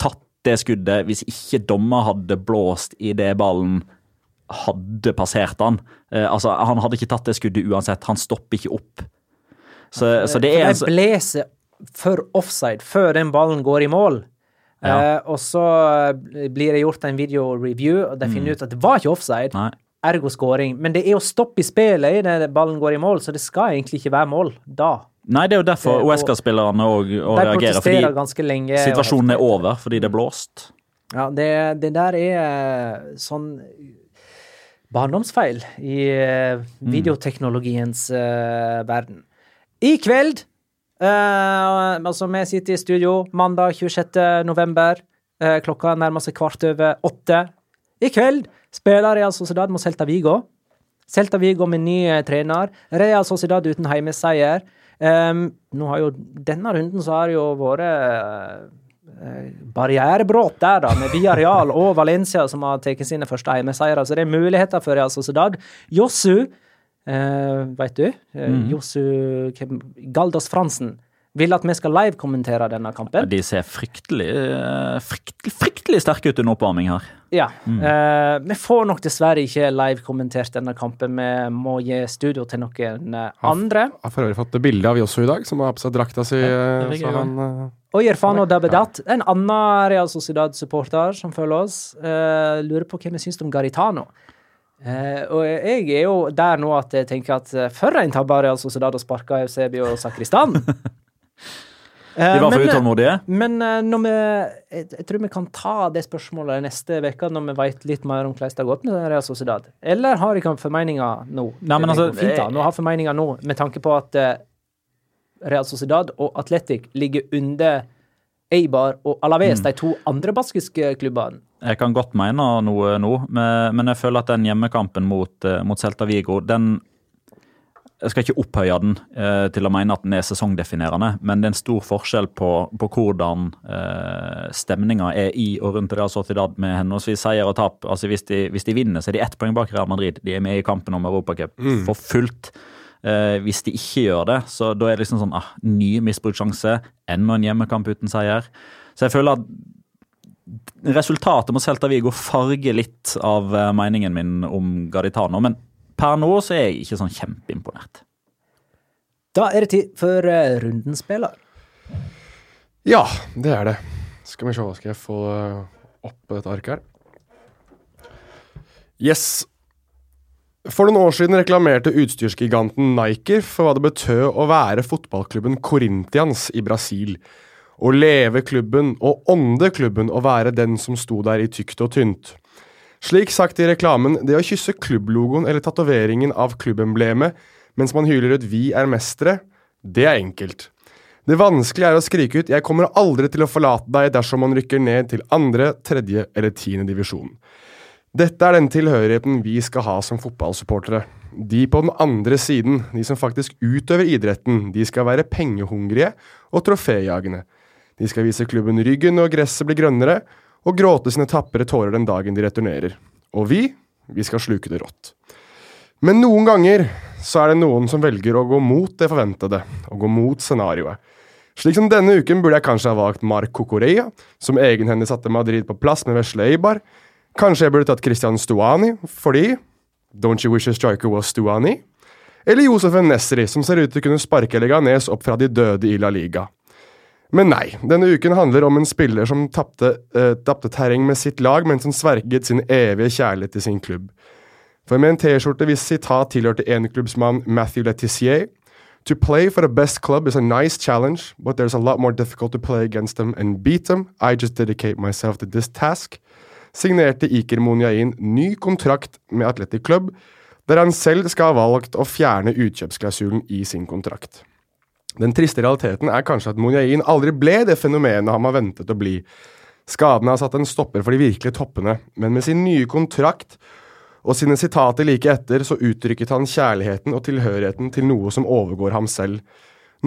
tatt det skuddet hvis ikke dommer hadde blåst i det ballen hadde passert han? Eh, altså, han hadde ikke tatt det skuddet uansett. Han stopper ikke opp. Så, så det er en For så- de blåser for offside før den ballen går i mål. Ja. Eh, og så eh, blir det gjort en video review, og de finner ut at det var ikke offside. Nei. ergo scoring. Men det er jo stopp i spillet idet ballen går i mål, så det skal egentlig ikke være mål da. Nei, det er jo derfor Det- og- OSK-spillerne òg reagerer. Fordi lenge. situasjonen er over fordi det er blåst. Ja, det, det der er eh, sånn barndomsfeil i eh, videoteknologiens uh, verden. I kveld uh, Altså, vi sitter i studio mandag 26. november. Uh, klokka nærmer seg kvart over åtte. I kveld spiller Real Sociedad mot Celta Vigo. Celta Vigo med ny trener. Real Sociedad uten heimeseier. Um, nå har jo Denne runden så har jo vært eh, barrierebrudd der, da, med Villarreal og Valencia, som har tatt sine første heimeseiere. Så det er muligheter for Real Sociedad. Jossu, eh, vet du? Mm. Jossu Galdas Galdos Fransen vil at vi skal live-kommentere denne kampen. De ser fryktelig, eh, fryktelig, fryktelig sterke ut under oppvarming her. Ja. eh, vi får nok dessverre ikke live-kommentert denne kampen. Vi må gi studio til noen eh, andre. Jeg har for øvrig fått bilde av Jossu i dag, som har på seg drakta si. Ja, så er han uh, Og Jerfano Dabedat, en annen Real Sociedad-supporter som følger oss, eh, lurer på hva vi syns om Garitano. Uh, og jeg er jo der nå at jeg tenker at eh, for en tabbe Real Sociedad å sparke Eusebio Sakristan. Eh, De var for utålmodige. Men eh, når vi, jeg, jeg tror vi kan ta det spørsmålet neste uke, når vi vet litt mer om hvordan det har gått med Real Sociedad. Eller har dere formeninger nå? Nei, men altså, fint da, nå har formeninger nå, med tanke på at eh, Real Sociedad og Atletic ligger under Eibar og Alaves, de to andre baskiske klubbene. Jeg kan godt mene noe nå, men men jeg føler at den hjemmekampen mot, eh, mot Celta Vigo, den Jeg skal ikke opphøye den eh, til å mene at den er sesongdefinerende, men det er en stor forskjell på, på hvordan eh, stemninga er i og rundt Real Sociedad med henholdsvis seier og tap. Altså hvis de, hvis de vinner, så er de ett poeng bak Real Madrid. De er med i kampen om Europacup for fullt. Eh, hvis de ikke gjør det, så da er det liksom sånn ah, ny misbrukssjanse. Enda en hjemmekamp uten seier. Så jeg føler at resultatet mot Celta Vigo farger litt av eh, meningen min om Gaditano. Men per nå så er jeg ikke sånn kjempeimponert. Da er det tid for uh, rundens spiller. Ja, det er det. Skal vi se, skal jeg få opp på dette arket her? Yes. For noen år siden reklamerte utstyrsgiganten Nike for hva det betød å være fotballklubben Corinthians i Brasil. Å leve klubben og ånde klubben og være den som sto der i tykt og tynt. Slik sagt i reklamen, det å kysse klubblogoen eller tatoveringen av klubbemblemet mens man hyler ut 'Vi er mestere', det er enkelt. Det vanskelige er å skrike ut 'Jeg kommer aldri til å forlate deg' dersom man rykker ned til andre, tredje eller tiende divisjon. Dette er den tilhørigheten vi skal ha som fotballsupportere. De på den andre siden, de som faktisk utøver idretten, de skal være pengehungrige og troféjagende. De skal vise klubben ryggen når gresset blir grønnere, og gråte sine tapre tårer den dagen de returnerer. Og vi, vi skal sluke det rått. Men noen ganger så er det noen som velger å gå mot det forventede, og gå mot scenarioet. Slik som denne uken burde jeg kanskje ha valgt Marco Correa, som egenhendig satte Madrid på plass med vesle Eibar. Kanskje jeg burde tatt Christian Stuani, fordi Don't you wish a striker was Stuani? Eller Josef Nesri, som ser ut til å kunne sparke Leganes opp fra de døde i La Liga. Men nei, denne uken handler om en spiller som tapte eh, terreng med sitt lag, men som sverget sin evige kjærlighet til sin klubb. For med en T-skjorte hvis sitat tilhørte enklubbsmann Matthew Letizier To play for the best club is a nice challenge, but there's a lot more difficult to play against them and beat them. I just dedicate myself to this task. Signerte Iker Monjain ny kontrakt med Athletic Club, der han selv skal ha valgt å fjerne utkjøpsklausulen i sin kontrakt. Den triste realiteten er kanskje at Monjain aldri ble det fenomenet han var ventet å bli. Skadene har satt en stopper for de virkelige toppene, men med sin nye kontrakt og sine sitater like etter så uttrykket han kjærligheten og tilhørigheten til noe som overgår ham selv.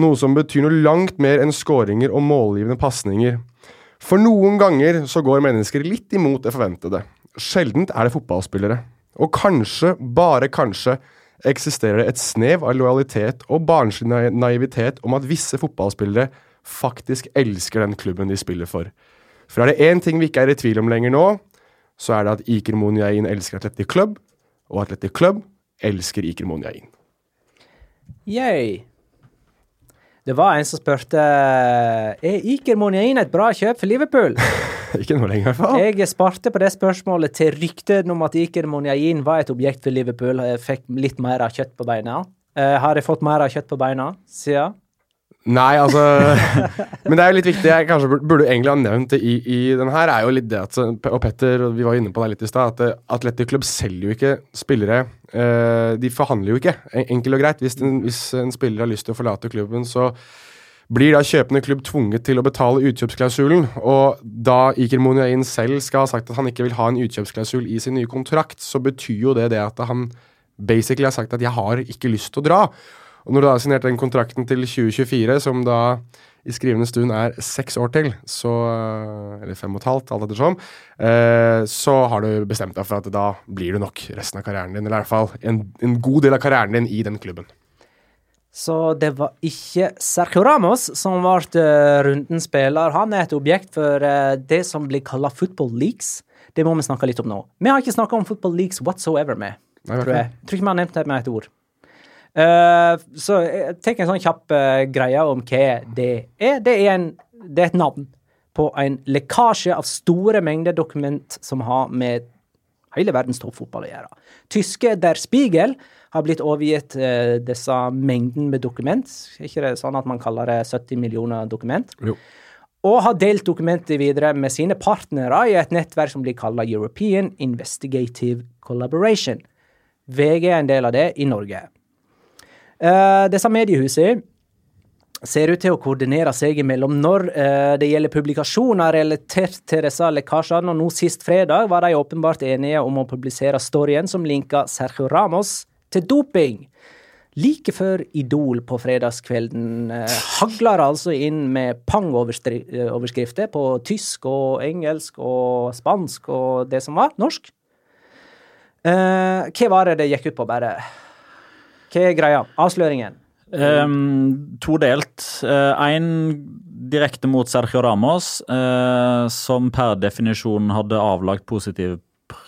Noe som betyr noe langt mer enn skåringer og målgivende pasninger. For noen ganger så går mennesker litt imot det forventede. Sjeldent er det fotballspillere. Og kanskje, bare kanskje, eksisterer det et snev av lojalitet og barnslig naivitet om at visse fotballspillere faktisk elsker den klubben de spiller for. For er det én ting vi ikke er i tvil om lenger nå, så er det at Iker Monjain elsker Atletic Club, og Atletic Club elsker Iker Monjain. Yay. Det var en som spurte Er Iker Monjain et bra kjøp for Liverpool. Ikke nå lenger, i hvert fall. Jeg sparte på det spørsmålet til ryktet om at Iker Monjain var et objekt for Liverpool. Jeg fikk litt mer av kjøtt på beina. Uh, har jeg fått mer av kjøtt på beina siden? Nei, altså Men det er jo litt viktig. Jeg kanskje burde, burde egentlig ha nevnt det i, i den her, er jo litt det at Og Petter, vi var inne på det litt i stad, at eh, Atletic Club selger jo ikke spillere. Eh, de forhandler jo ikke, enkelt og greit. Hvis en, hvis en spiller har lyst til å forlate klubben, så blir da kjøpende klubb tvunget til å betale utkjøpsklausulen. Og da Iker Moniain selv skal ha sagt at han ikke vil ha en utkjøpsklausul i sin nye kontrakt, så betyr jo det det at han basically har sagt at 'jeg har ikke lyst til å dra'. Og når du da har signert den kontrakten til 2024, som da i skrivende stund er seks år til, så Eller fem og et halvt, alt ettersom. Eh, så har du bestemt deg for at da blir du nok resten av karrieren din. Eller i hvert fall en, en god del av karrieren din i den klubben. Så det var ikke Sergio Ramos som ble eh, rundens spiller. Han er et objekt for eh, det som blir kalla football leaks. Det må vi snakke litt om nå. Vi har ikke snakka om football leaks whatsoever med, Nei, tror jeg. Tror ikke vi har nevnt det med et ord. Eh, så jeg tenker en sånn kjapp eh, greie om hva det er. Det er, en, det er et navn på en lekkasje av store mengder dokument som har med hele verdens toppfotball å gjøre. Tyske Der Spiegel har blitt overgitt eh, disse mengden med dokument. Er ikke det sånn at man kaller det 70 millioner dokument? Jo. Og har delt dokumentet videre med sine partnere i et nettverk som blir kalt European Investigative Collaboration. VG er en del av det i Norge. Eh, disse mediehusene ser ut til å koordinere seg imellom når eh, det gjelder publikasjoner relatert til disse lekkasjene, og nå sist fredag var de åpenbart enige om å publisere storyen som linka Sergio Ramos til doping. Like før Idol på fredagskvelden eh, hagler altså inn med pang-overskrifter på tysk og engelsk og spansk og det som var norsk. Eh, hva var det det gikk ut på, bare? Hva er greia? Avsløringen? Um, todelt. Én direkte mot Sergio Ramos, uh, som per definisjon hadde avlagt positiv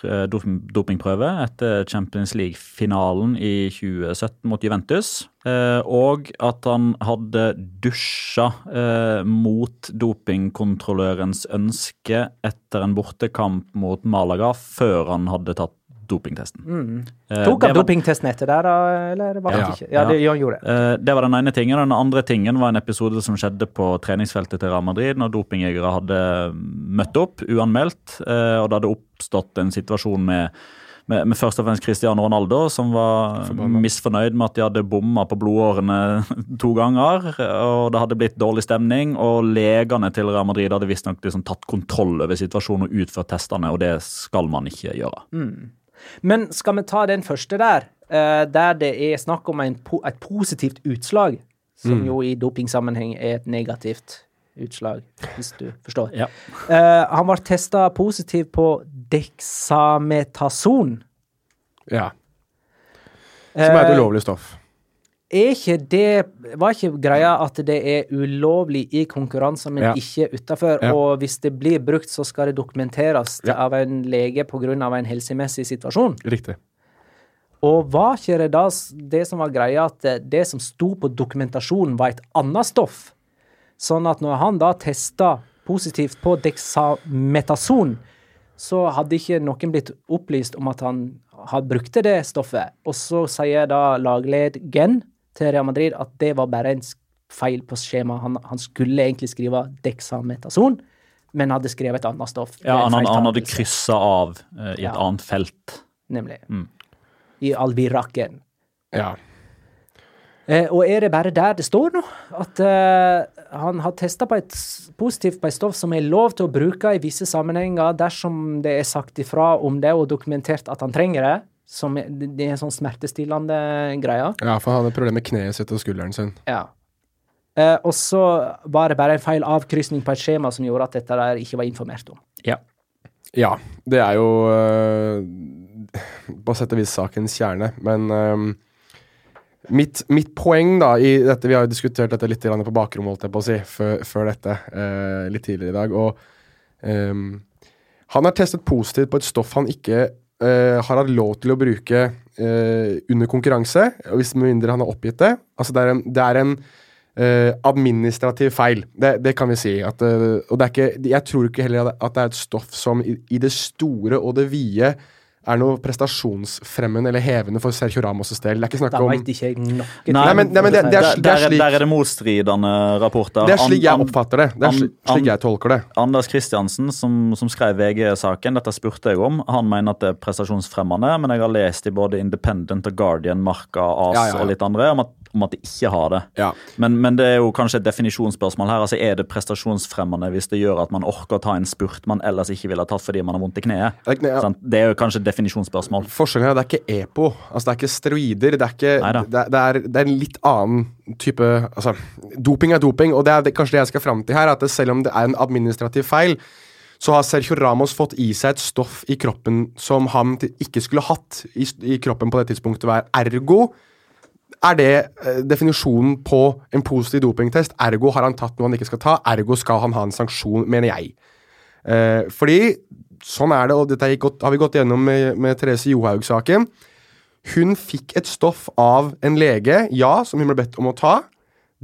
eh, dop- dopingprøve etter Champions League-finalen i 2017 mot Juventus. eh, og at han hadde dusja eh, mot dopingkontrollørens ønske etter en bortekamp mot Malaga før han hadde tatt dopingtesten. Eh, Tok han var- dopingtesten etter der, da? Eller var det Ja. ikke? Ja, det, ja, han gjorde det. Eh, Det var den ene tingen. Den andre tingen var en episode som skjedde på treningsfeltet til Real Madrid, når dopingjegere hadde møtt opp uanmeldt, eh, og det hadde oppstått en situasjon med med, med først og fremst Cristiano Ronaldo, som var misfornøyd med at de hadde bomma på blodårene to ganger. og Det hadde blitt dårlig stemning, og legene til Real Madrid hadde visstnok liksom tatt kontroll over situasjonen og utført testene, og det skal man ikke gjøre. Men skal vi ta den første der, eh, der det er snakk om en, et positivt utslag, som jo i dopingsammenheng er et negativt utslag, hvis du forstår. Ja. Eh, han ble testa positiv på dexametason. Ja. Som er et Eh, ulovlig stoff. Ikke det Var ikke greia at det er ulovlig i konkurranser, men Ja. ikke utafor? Ja. Og hvis det blir brukt, så skal det dokumenteres Ja. av en lege pga. en helsemessig situasjon? Riktig. Og var ikke det da det som var greia, at det, som sto på dokumentasjonen, var et annet stoff? Sånn at når han da testa positivt på dexametason, så hadde ikke noen blitt opplyst om at han hadde brukte det stoffet. Og så sier da lagled Gen til Real Madrid at det var bare en feil på skjemaet. Han, han skulle egentlig skrive dexametason, men hadde skrevet et annet stoff. Ja, han, han, han hadde kryssa av uh, i et Ja. annet felt. Nemlig. Mm. I albiraken. Ja. Eh, og er det bare der det står nå? At eh, han har testa positivt på et stoff som er lov til å bruke i visse sammenhenger dersom det er sagt ifra om det og dokumentert at han trenger det? Som er, det er sånn smertestillende greie. ja, for han hadde problemer med kneet sitt og skulderen sin. Ja. Eh, og så var det bare en feil avkrysning på et skjema som gjorde at dette der ikke var informert om. Ja. Ja, det er jo øh, på sett og vis sakens kjerne, men øh, mitt, mitt poeng da i dette Vi har jo diskutert dette litt på bakrommet, holdt jeg på å si, før, før dette, øh, litt tidligere i dag. Og han har testet positivt på et stoff han ikke øh, har hatt lov til å bruke uh, under konkurranse, hvis med mindre han har oppgitt det. Altså det er en, det er en uh, administrativ feil. Det, det kan vi si. At, og det er ikke, jeg tror ikke heller at det er et stoff som i, i det store og det vide er noe prestasjonsfremmende eller hevende for Sergio Ramos' del. Det er ikke snakk om ikke jeg. Nei, men- nei, men det- det er slik- der er det motstridende rapporter. Det er slik jeg oppfatter det. Det er slik, slik jeg tolker det. Anders Kristiansen, som, som skrev VG-saken, dette spurte jeg om. Han mener at det er prestasjonsfremmende, men jeg har lest i både Independent og Guardian, Marka, AS Ja, ja, ja. og litt andre om at, om at det ikke har det. Ja. Men, men det er jo kanskje et definisjonsspørsmål her. altså Er det prestasjonsfremmende hvis det gjør at man orker å ta en spurt man ellers ikke ville ha tatt fordi man har vondt i kneet? Det er ja. Det er jo kanskje et definisjonsspørsmål. Forskjellen her, det er ikke EPO. Altså, det er ikke steroider. Det er, ikke, det, det, er, det er en litt annen type Altså, doping er doping, og det er kanskje det jeg skal fram til her. At det, selv om det er en administrativ feil, så har Sergio Ramos fått i seg et stoff i kroppen som han ikke skulle hatt i, i kroppen på det tidspunktet. Ergo er det eh, definisjonen på en positiv dopingtest. Ergo har han tatt noe han ikke skal ta. Ergo skal han ha en sanksjon, mener jeg. Eh, fordi sånn er det, og dette har vi gått gjennom med, med Therese Johaug-saken. Hun fikk et stoff av en lege, ja, som hun ble bedt om å ta.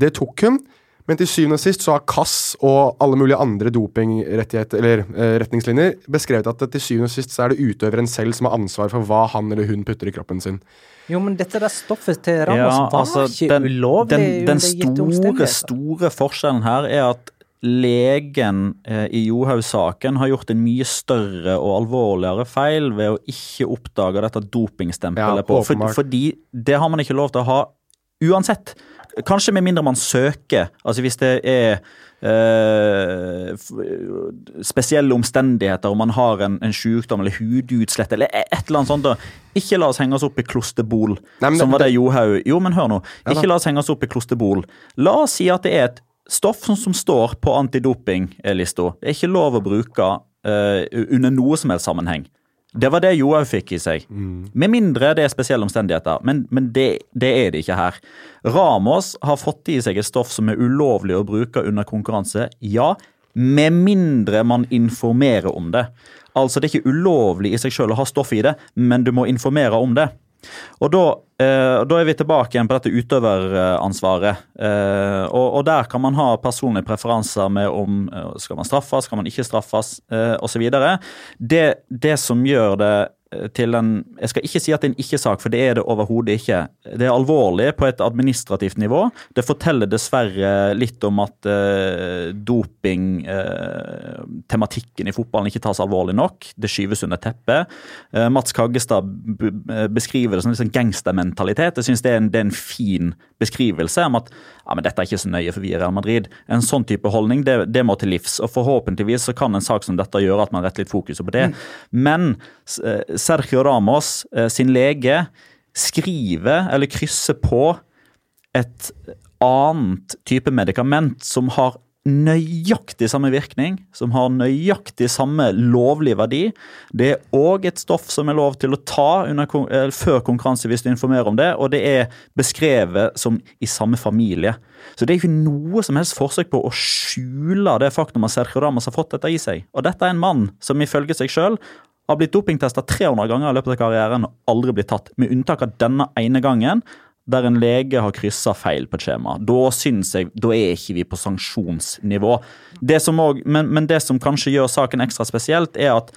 Det tok hun. Men til syvende og sist så har KASS og alle mulige andre dopingrettigheter eller eh, retningslinjer beskrevet at til syvende og sist så er det utøveren selv som har ansvar for hva han eller hun putter i kroppen sin. Jo, men dette der stoffet til Ramos Ja, var altså, ikke den, ulovlig den, den store, store forskjellen her er at legen eh, i Johaug-saken har gjort en mye større og alvorligere feil ved å ikke oppdage dette dopingstempelet Ja, på. For, fordi det har man ikke lov til å ha uansett. Kanskje med mindre man søker. Altså hvis det er eh, spesielle omstendigheter, om man har en, en sykdom eller hudutslett eller et eller annet sånt. Da. Ikke la oss henge oss opp i klosterbol, Nei, som var det Johaug Jo, men hør nå. Ikke la oss henge oss opp i klosterbol. La oss si at det er et stoff som, som står på antidopinglista. Det er ikke lov å bruke eh, under noe som helst sammenheng. Det var det Johaug fikk i seg. Med mindre det er spesielle omstendigheter. Men, men det, det er det ikke her. Ramos har fått i seg et stoff som er ulovlig å bruke under konkurranse. Ja, med mindre man informerer om det. Altså, det er ikke ulovlig i seg selv å ha stoff i det, men du må informere om det. Og da, eh, da er vi tilbake igjen på dette utøveransvaret. Eh, og, og der kan man ha personlige preferanser med om eh, skal man straffes, skal man ikke straffes, eh, osv. Det, det som gjør det til en Jeg skal ikke si at det er en ikke-sak, for det er det overhodet ikke. Det er alvorlig på et administrativt nivå. Det forteller dessverre litt om at eh, doping-tematikken i fotballen ikke tas alvorlig nok. Det skyves under teppet. Eh, Mats Kaggestad beskriver det som liksom gangstermentalitet. Jeg syns det, en- det er en fin beskrivelse om at ja, men dette er ikke så nøye for vi i Real Madrid. En sånn type holdning det, det må til livs. og Forhåpentligvis så kan en sak som dette gjøre at man retter litt fokuset på det. Men eh, Sergio Ramos eh, sin lege skriver eller krysser på et annet type medikament som har nøyaktig samme virkning, som har nøyaktig samme lovlige verdi. Det er òg et stoff som er lov til å ta under, før konkurranse hvis du informerer om det, og det er beskrevet som i samme familie. Så det er ikke noe som helst forsøk på å skjule det faktum at Sergio Ramos har fått dette i seg. Og dette er en mann som ifølge seg sjøl har blitt dopingtesta 300 ganger i løpet av karrieren og aldri blitt tatt, med unntak av denne ene gangen der en lege har kryssa feil på et skjema. Da syns jeg, da er ikke vi på sanksjonsnivå. Men, men det som kanskje gjør saken ekstra spesielt, er at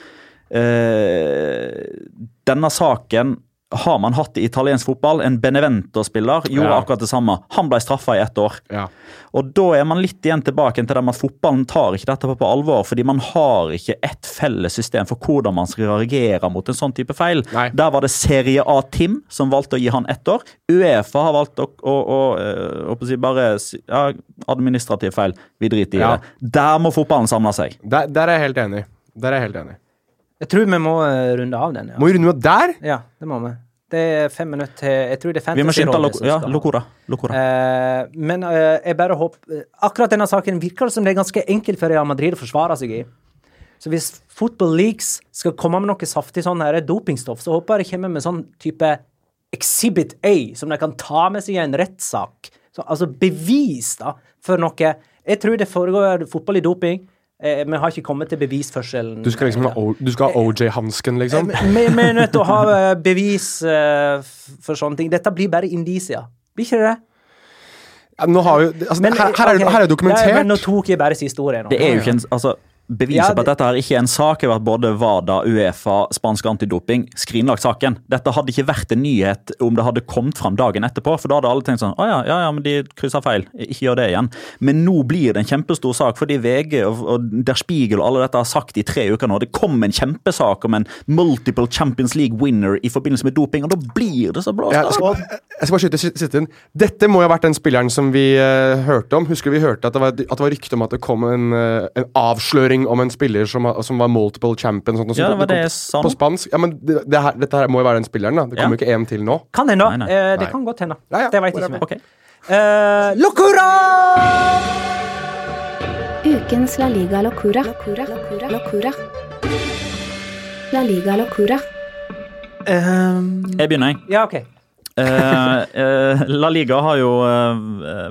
øh, denne saken har man hatt i italiensk fotball. En Benevento-spiller gjorde Ja. akkurat det samme. Han ble straffa i ett år. Ja. Og da er man litt igjen tilbake til det med at fotballen tar ikke dette på, alvor, fordi man har ikke ett felles system for hvordan man skal reagere mot en sånn type feil. Nei. Der var det Serie A Tim som valgte å gi han ett år. Uefa har valgt å, å, å, å, å, si bare ja, administrativ feil. Vi driter i det. Der må fotballen samle seg. Der, der er jeg helt enig. Der er jeg helt enig. Jeg tror vi må eh, runde av den. Ja, Må vi runde av der? ja det må vi. Det er fem minutter til Jeg tror det er Vi må skynde lo ja. Locora. Eh, men eh, jeg bare håper Akkurat denne saken virker det som det er ganske enkelt for Real Madrid å forsvare seg i. Så hvis Football Leaks skal komme med noe saftig sånn her dopingstoff, så håper jeg de kommer med sånn type Exhibit A, som de kan ta med seg i en rettssak. Så, altså bevis, da, for noe. Jeg tror det foregår fotball i doping. Eh, vi har ikke kommet til bevisførselen. Du skal liksom ha, O- du skal ha OJ-hansken, liksom? Vi, vi er nødt til å ha eh, bevis eh, for sånne ting. Dette blir bare indisier. Blir ikke det det? Ja, nå har vi, altså, Men, her, her, er, det- her er det dokumentert. Ja, men nå tok jeg bare siste ordet. nå. Det er jo ikke en, altså, Beviset Ja, på at dette her ikke er en sak, jo at både WADA, Uefa, spansk antidoping skrinlagt saken. Dette hadde ikke vært en nyhet om det hadde kommet fram dagen etterpå, for da hadde alle tenkt sånn Å ja, ja, ja, men de kryssa feil. Ikke gjør det igjen. Men nå blir det en kjempestor sak, fordi VG og, og Der Spiegel og alle dette har sagt i tre uker nå. Det kom en kjempesak om en multiple Champions League winner i forbindelse med doping, og da blir det så blåst Jeg av. jeg skal bare skyte si- siste inn. Dette må jo ha vært den spilleren som vi uh, hørte om. Husker vi hørte at det var, at det var rykte om at det kom en, uh, en avsløring om en spiller som, som var multiple champion? Sånt, og Ja, sånt. det var det kom jeg På spansk. Ja, men det, det her, Dette her må jo være den spilleren, da. Det kommer Ja. jo ikke en til nå. Kan hende. Nei, nei. Eh, det Nei. kan godt hende. Ja, ja, det veit ikke vi. Eh, Locura! Ukens La Liga Locura. Locura. Locura. Locura. La Liga Locura. Jeg begynner, jeg. Ja, OK. Eh, La Liga har jo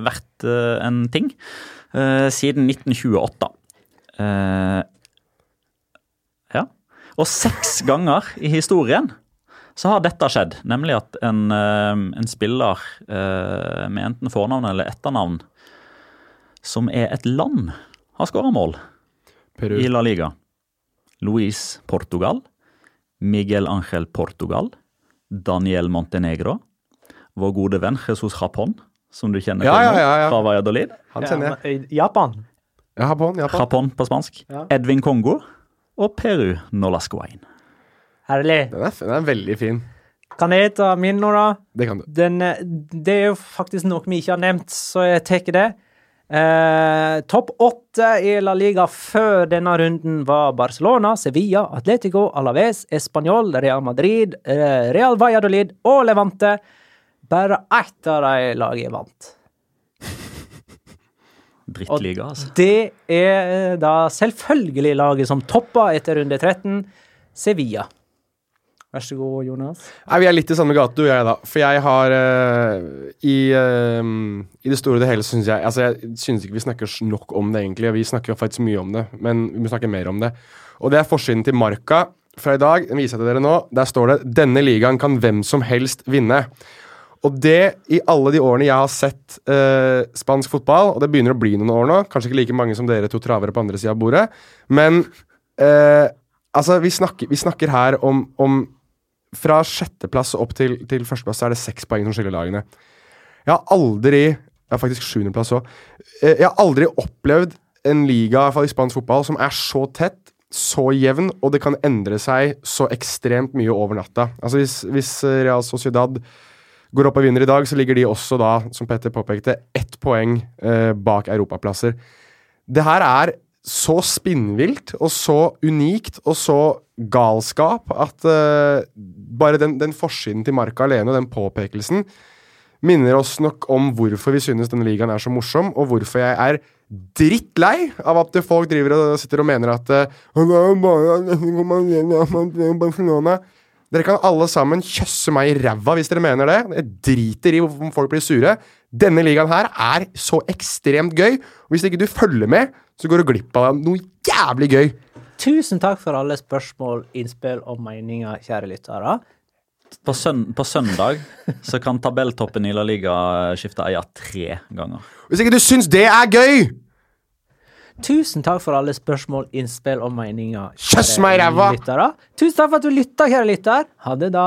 vært en ting eh, siden 1928. Eh, ja. Og seks ganger i historien så har dette skjedd. Nemlig at en, eh, en spiller eh, med enten fornavn eller etternavn som er et land, har skåra mål Peru. i La Liga. Luis Portugal, Miguel Ángel Portugal, Daniel Montenegro, vår gode venn Jesus Japon, som du kjenner Ja, til ja, ja, ja. fra Valladolid. Han kjenner jeg. Eh, Japan. Japon, Japan. Japon på spansk. Ja. Edvin Kongo og Peru Nolascoain. Herlig. Den er, den er veldig fin. Kan jeg ta min nå, da? Det kan du. Den, eh, det er jo faktisk noe vi ikke har nevnt, så jeg tar det. Eh, Topp åtte i La Liga før denne runden var Barcelona, Sevilla, Atletico, Alaves, Español, Real Madrid, eh, Real Valladolid og Levante. Bare ett av de lagene vant. Drittliga, altså. Det er eh, da selvfølgelig laget som topper etter runde 13, Sevilla. Vær så god, Jonas. Nei, Vi er litt i samme gate, du og jeg, da. For jeg har uh, i, uh, I det store og det hele syns jeg Altså, jeg syns ikke vi snakker nok om det, egentlig. Vi snakker faktisk mye om det, men vi må snakke mer om det. Og det er forsiden til Marka fra i dag. Den viser jeg til dere nå. Der står det 'Denne ligaen kan hvem som helst vinne'. Og det, i alle de årene jeg har sett eh, spansk fotball, og det begynner å bli noen år nå, kanskje ikke like mange som dere to travere på andre sida av bordet, men eh, altså, vi snakker, vi snakker her om, om Fra sjetteplass opp til, til førsteplass så er det seks poeng som skiller lagene. Jeg har aldri Jeg har faktisk sjuendeplass òg. Jeg har aldri opplevd en liga, i hvert fall i spansk fotball, som er så tett, så jevn, og det kan endre seg så ekstremt mye over natta. Altså Hvis, hvis Real Sociedad går opp og vinner i dag, så ligger de også da, som Petter påpekte, ett poeng eh, bak europaplasser. Det her er så spinnvilt og så unikt og så galskap at eh, bare den, den forsiden til Marka alene og den påpekelsen minner oss nok om hvorfor vi synes denne ligaen er så morsom, og hvorfor jeg er drittlei av at folk driver og sitter og mener at eh, «Det er jo bare Barcelona». Dere kan alle sammen kjøsse meg i ræva hvis dere mener det. Jeg driter i om folk blir sure. Denne ligaen her er så ekstremt gøy. Og hvis ikke du følger med, så går du glipp av noe jævlig gøy. Tusen takk for alle spørsmål, innspill og meninger, kjære lyttere. På, søn på søndag så kan tabelltoppen i La Liga skifte eier tre ganger. Hvis ikke du syns det er gøy! Tusen takk for alle spørsmål, innspill og meninger. Kjøss meg i ræva! Tusen takk for at du lytta, kjære lytter. Ha det, da.